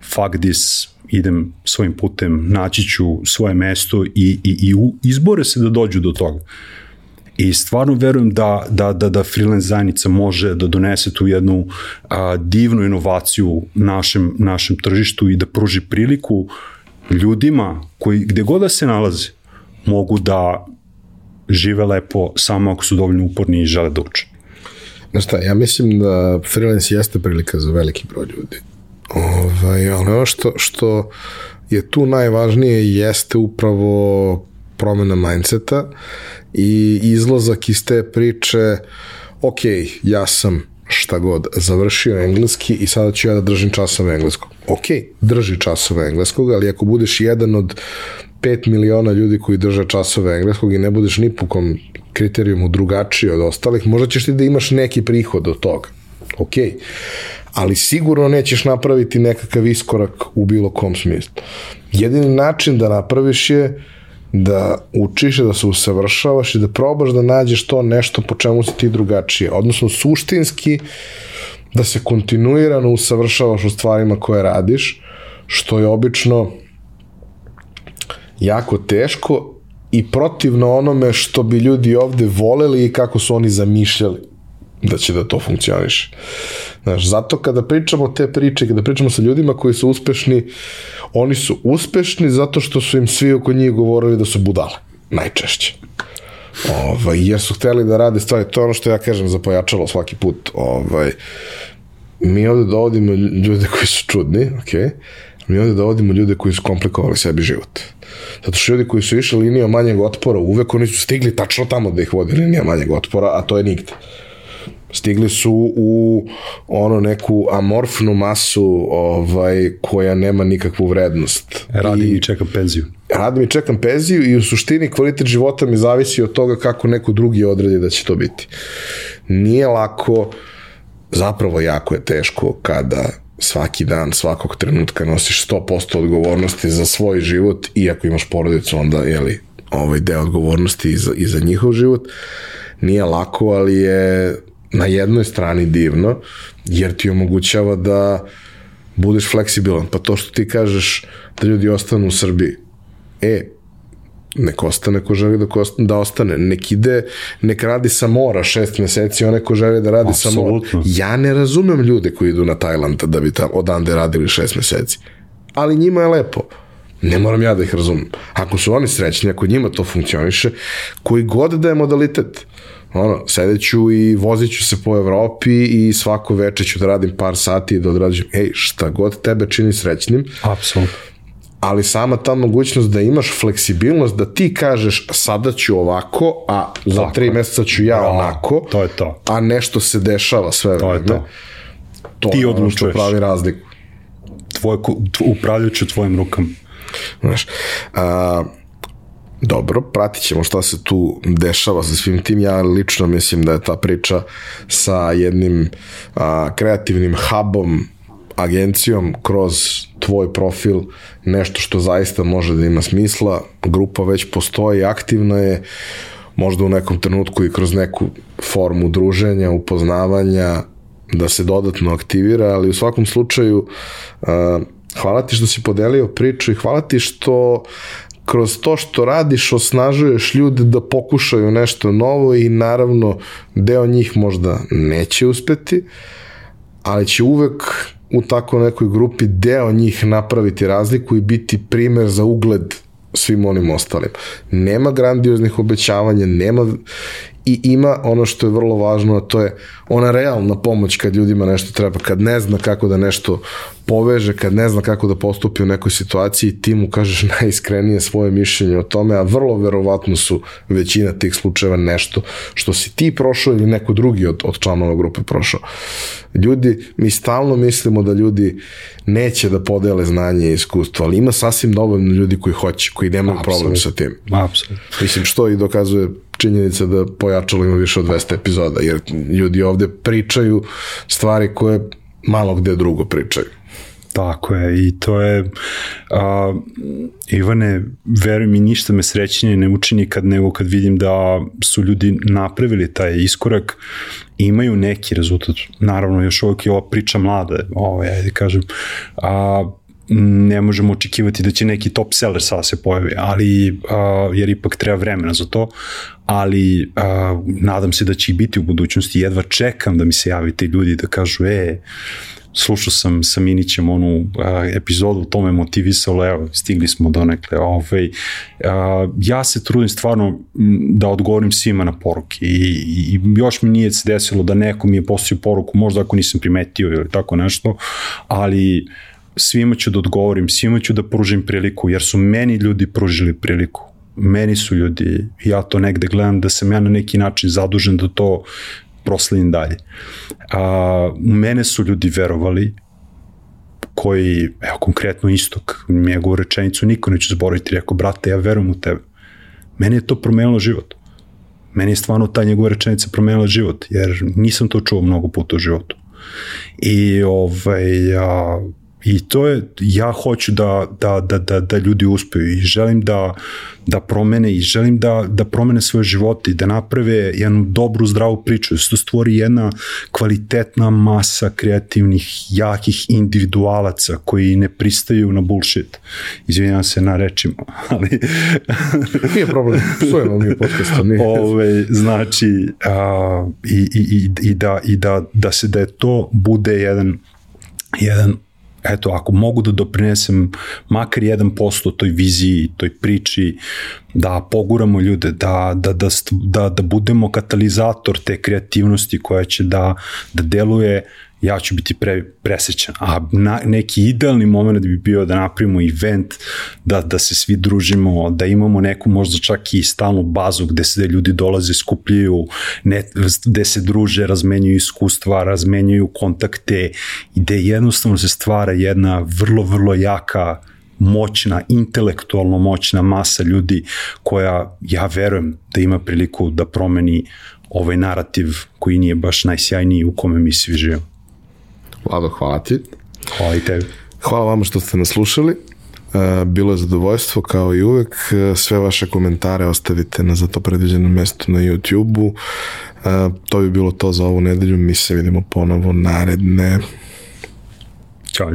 fuck this, idem svojim putem, naći ću svoje mesto i, i, i izbore se da dođu do toga. I stvarno verujem da, da, da, da freelance zajednica može da donese tu jednu a, divnu inovaciju našem, našem tržištu i da pruži priliku ljudima koji gde god da se nalaze mogu da žive lepo samo ako su dovoljno uporni i žele da uče. Znaš šta, ja mislim da freelance jeste prilika za veliki broj ljudi. Ovaj, ali ono što, što je tu najvažnije jeste upravo promena mindseta i izlazak iz te priče ok, ja sam šta god, završio engleski i sada ću ja da držim časove engleskog. Ok, drži časove engleskog, ali ako budeš jedan od 5 miliona ljudi koji drže časove engleskog i ne budeš ni po kom kriterijumu drugačiji od ostalih, možda ćeš ti da imaš neki prihod od toga. Ok, ali sigurno nećeš napraviti nekakav iskorak u bilo kom smislu. Jedini način da napraviš je da učiš, da se usavršavaš i da probaš da nađeš to nešto po čemu si ti drugačije. Odnosno, suštinski, da se kontinuirano usavršavaš u stvarima koje radiš, što je obično jako teško i protivno onome što bi ljudi ovde voleli i kako su oni zamišljali da će da to funkcioniše. Znaš, zato kada pričamo te priče, kada pričamo sa ljudima koji su uspešni, oni su uspešni zato što su im svi oko njih govorili da su budale, najčešće. Ovaj, jer su hteli da rade stvari, to je ono što ja kažem za pojačalo svaki put. Ovaj, mi ovde dovodimo ljude koji su čudni, ok, mi ovde dovodimo ljude koji su komplikovali sebi život. Zato što ljudi koji su išli linijom manjeg otpora, uvek oni su stigli tačno tamo da ih vodi linija manjeg otpora, a to je nigde. Stigli su u ono neku amorfnu masu ovaj, koja nema nikakvu vrednost. Radim i, i čekam penziju. Radim i čekam penziju i u suštini kvalitet života mi zavisi od toga kako neko drugi odredi da će to biti. Nije lako, zapravo jako je teško kada svaki dan, svakog trenutka nosiš 100% odgovornosti za svoj život i ako imaš porodicu onda je li ovaj deo odgovornosti i za, i za njihov život. Nije lako, ali je na jednoj strani divno, jer ti omogućava da budeš fleksibilan. Pa to što ti kažeš da ljudi ostanu u Srbiji, e, nek ostane ko želi da, da ostane, nek ide, nek radi sa mora šest meseci, one ko želi da radi Absolutno. sa mora. Ja ne razumem ljude koji idu na Tajland da bi tamo odande radili šest meseci, ali njima je lepo. Ne moram ja da ih razumem. Ako su oni srećni, ako njima to funkcioniše, koji god da je modalitet, ono, sedeću i voziću se po Evropi i svako veče ću da radim par sati i da odrađujem, ej, šta god tebe čini srećnim. Apsolutno. Ali sama ta mogućnost da imaš fleksibilnost, da ti kažeš sada ću ovako, a za Tako. tri meseca ću ja Bravo. onako, to je to. a nešto se dešava sve to vreme. Je to. to ti je ono što pravi razliku. Tvoj, upravljajući tvojim rukama. Znaš, a, dobro, pratit ćemo šta se tu dešava sa svim tim. Ja lično mislim da je ta priča sa jednim a, kreativnim hubom, agencijom kroz tvoj profil nešto što zaista može da ima smisla. Grupa već postoji, aktivna je, možda u nekom trenutku i kroz neku formu druženja, upoznavanja, da se dodatno aktivira, ali u svakom slučaju hvala ti što si podelio priču i hvala ti što kroz to što radiš osnažuješ ljude da pokušaju nešto novo i naravno deo njih možda neće uspeti, ali će uvek u tako nekoj grupi deo njih napraviti razliku i biti primer za ugled svim onim ostalim. Nema grandioznih obećavanja, nema i ima ono što je vrlo važno, a to je ona realna pomoć kad ljudima nešto treba, kad ne zna kako da nešto poveže, kad ne zna kako da postupi u nekoj situaciji, ti mu kažeš (laughs) najiskrenije svoje mišljenje o tome, a vrlo verovatno su većina tih slučajeva nešto što si ti prošao ili neko drugi od, od članova grupe prošao. Ljudi, mi stalno mislimo da ljudi neće da podele znanje i iskustvo, ali ima sasvim dovoljno ljudi koji hoće, koji nemaju problem sa tim. Apsolutno. Mislim, što i dokazuje činjenica da pojačalo ima više od 200 epizoda, jer ljudi ovde pričaju stvari koje malo gde drugo pričaju. Tako je, i to je, a, Ivane, veruj mi, ništa me srećnije ne učini kad nego kad vidim da su ljudi napravili taj iskorak, imaju neki rezultat. Naravno, još uvijek je ova priča mlada, ovo, ja da kažem, a, ne možemo očekivati da će neki top seller sada se pojavi, ali, a, jer ipak treba vremena za to, ali a, nadam se da će i biti u budućnosti, jedva čekam da mi se javite ljudi da kažu, e, slušao sam sa Minićem onu a, epizodu, to me motivisalo, evo, stigli smo do nekle, ovaj, a, ja se trudim stvarno da odgovorim svima na poruke i, i još mi nije se desilo da neko mi je postavio poruku, možda ako nisam primetio ili tako nešto, ali svima ću da odgovorim, svima ću da pružim priliku, jer su meni ljudi pružili priliku meni su ljudi, ja to negde gledam da sam ja na neki način zadužen da to proslinim dalje. A, mene su ljudi verovali, koji, evo konkretno istok, njegovu rečenicu niko neće zboriti, rekao, brate, ja verujem u tebe. Meni je to promenilo život. Meni je stvarno ta njegova rečenica promenila život, jer nisam to čuo mnogo puta u životu. I ovaj, a, I to je, ja hoću da, da, da, da, da ljudi uspeju i želim da, da promene i želim da, da promene svoje živote i da naprave jednu dobru, zdravu priču, da se to stvori jedna kvalitetna masa kreativnih, jakih individualaca koji ne pristaju na bullshit. Izvinjam se na rečima, (laughs) ali... (laughs) nije problem, psujemo mi podcasta. Nije. Ove, znači, a, i, i, i, da, i da, da se da je to bude jedan jedan eto, ako mogu da doprinesem makar 1% toj viziji, toj priči, da poguramo ljude, da, da, da, da, da budemo katalizator te kreativnosti koja će da, da deluje ja ću biti pre, presrećan. A na, neki idealni moment bi bio da napravimo event, da, da se svi družimo, da imamo neku možda čak i stalnu bazu gde se ljudi dolaze, skupljaju, ne, gde se druže, razmenjuju iskustva, razmenjuju kontakte i gde jednostavno se stvara jedna vrlo, vrlo jaka moćna, intelektualno moćna masa ljudi koja, ja verujem, da ima priliku da promeni ovaj narativ koji nije baš najsjajniji u kome mi svi živimo. Vlado, hvala ti. Hvala i tebi. Hvala vama što ste nas slušali. E, bilo je zadovoljstvo kao i uvek. E, sve vaše komentare ostavite na za to predviđenom mestu na YouTube-u. E, to bi bilo to za ovu nedelju. Mi se vidimo ponovo naredne. Ćao.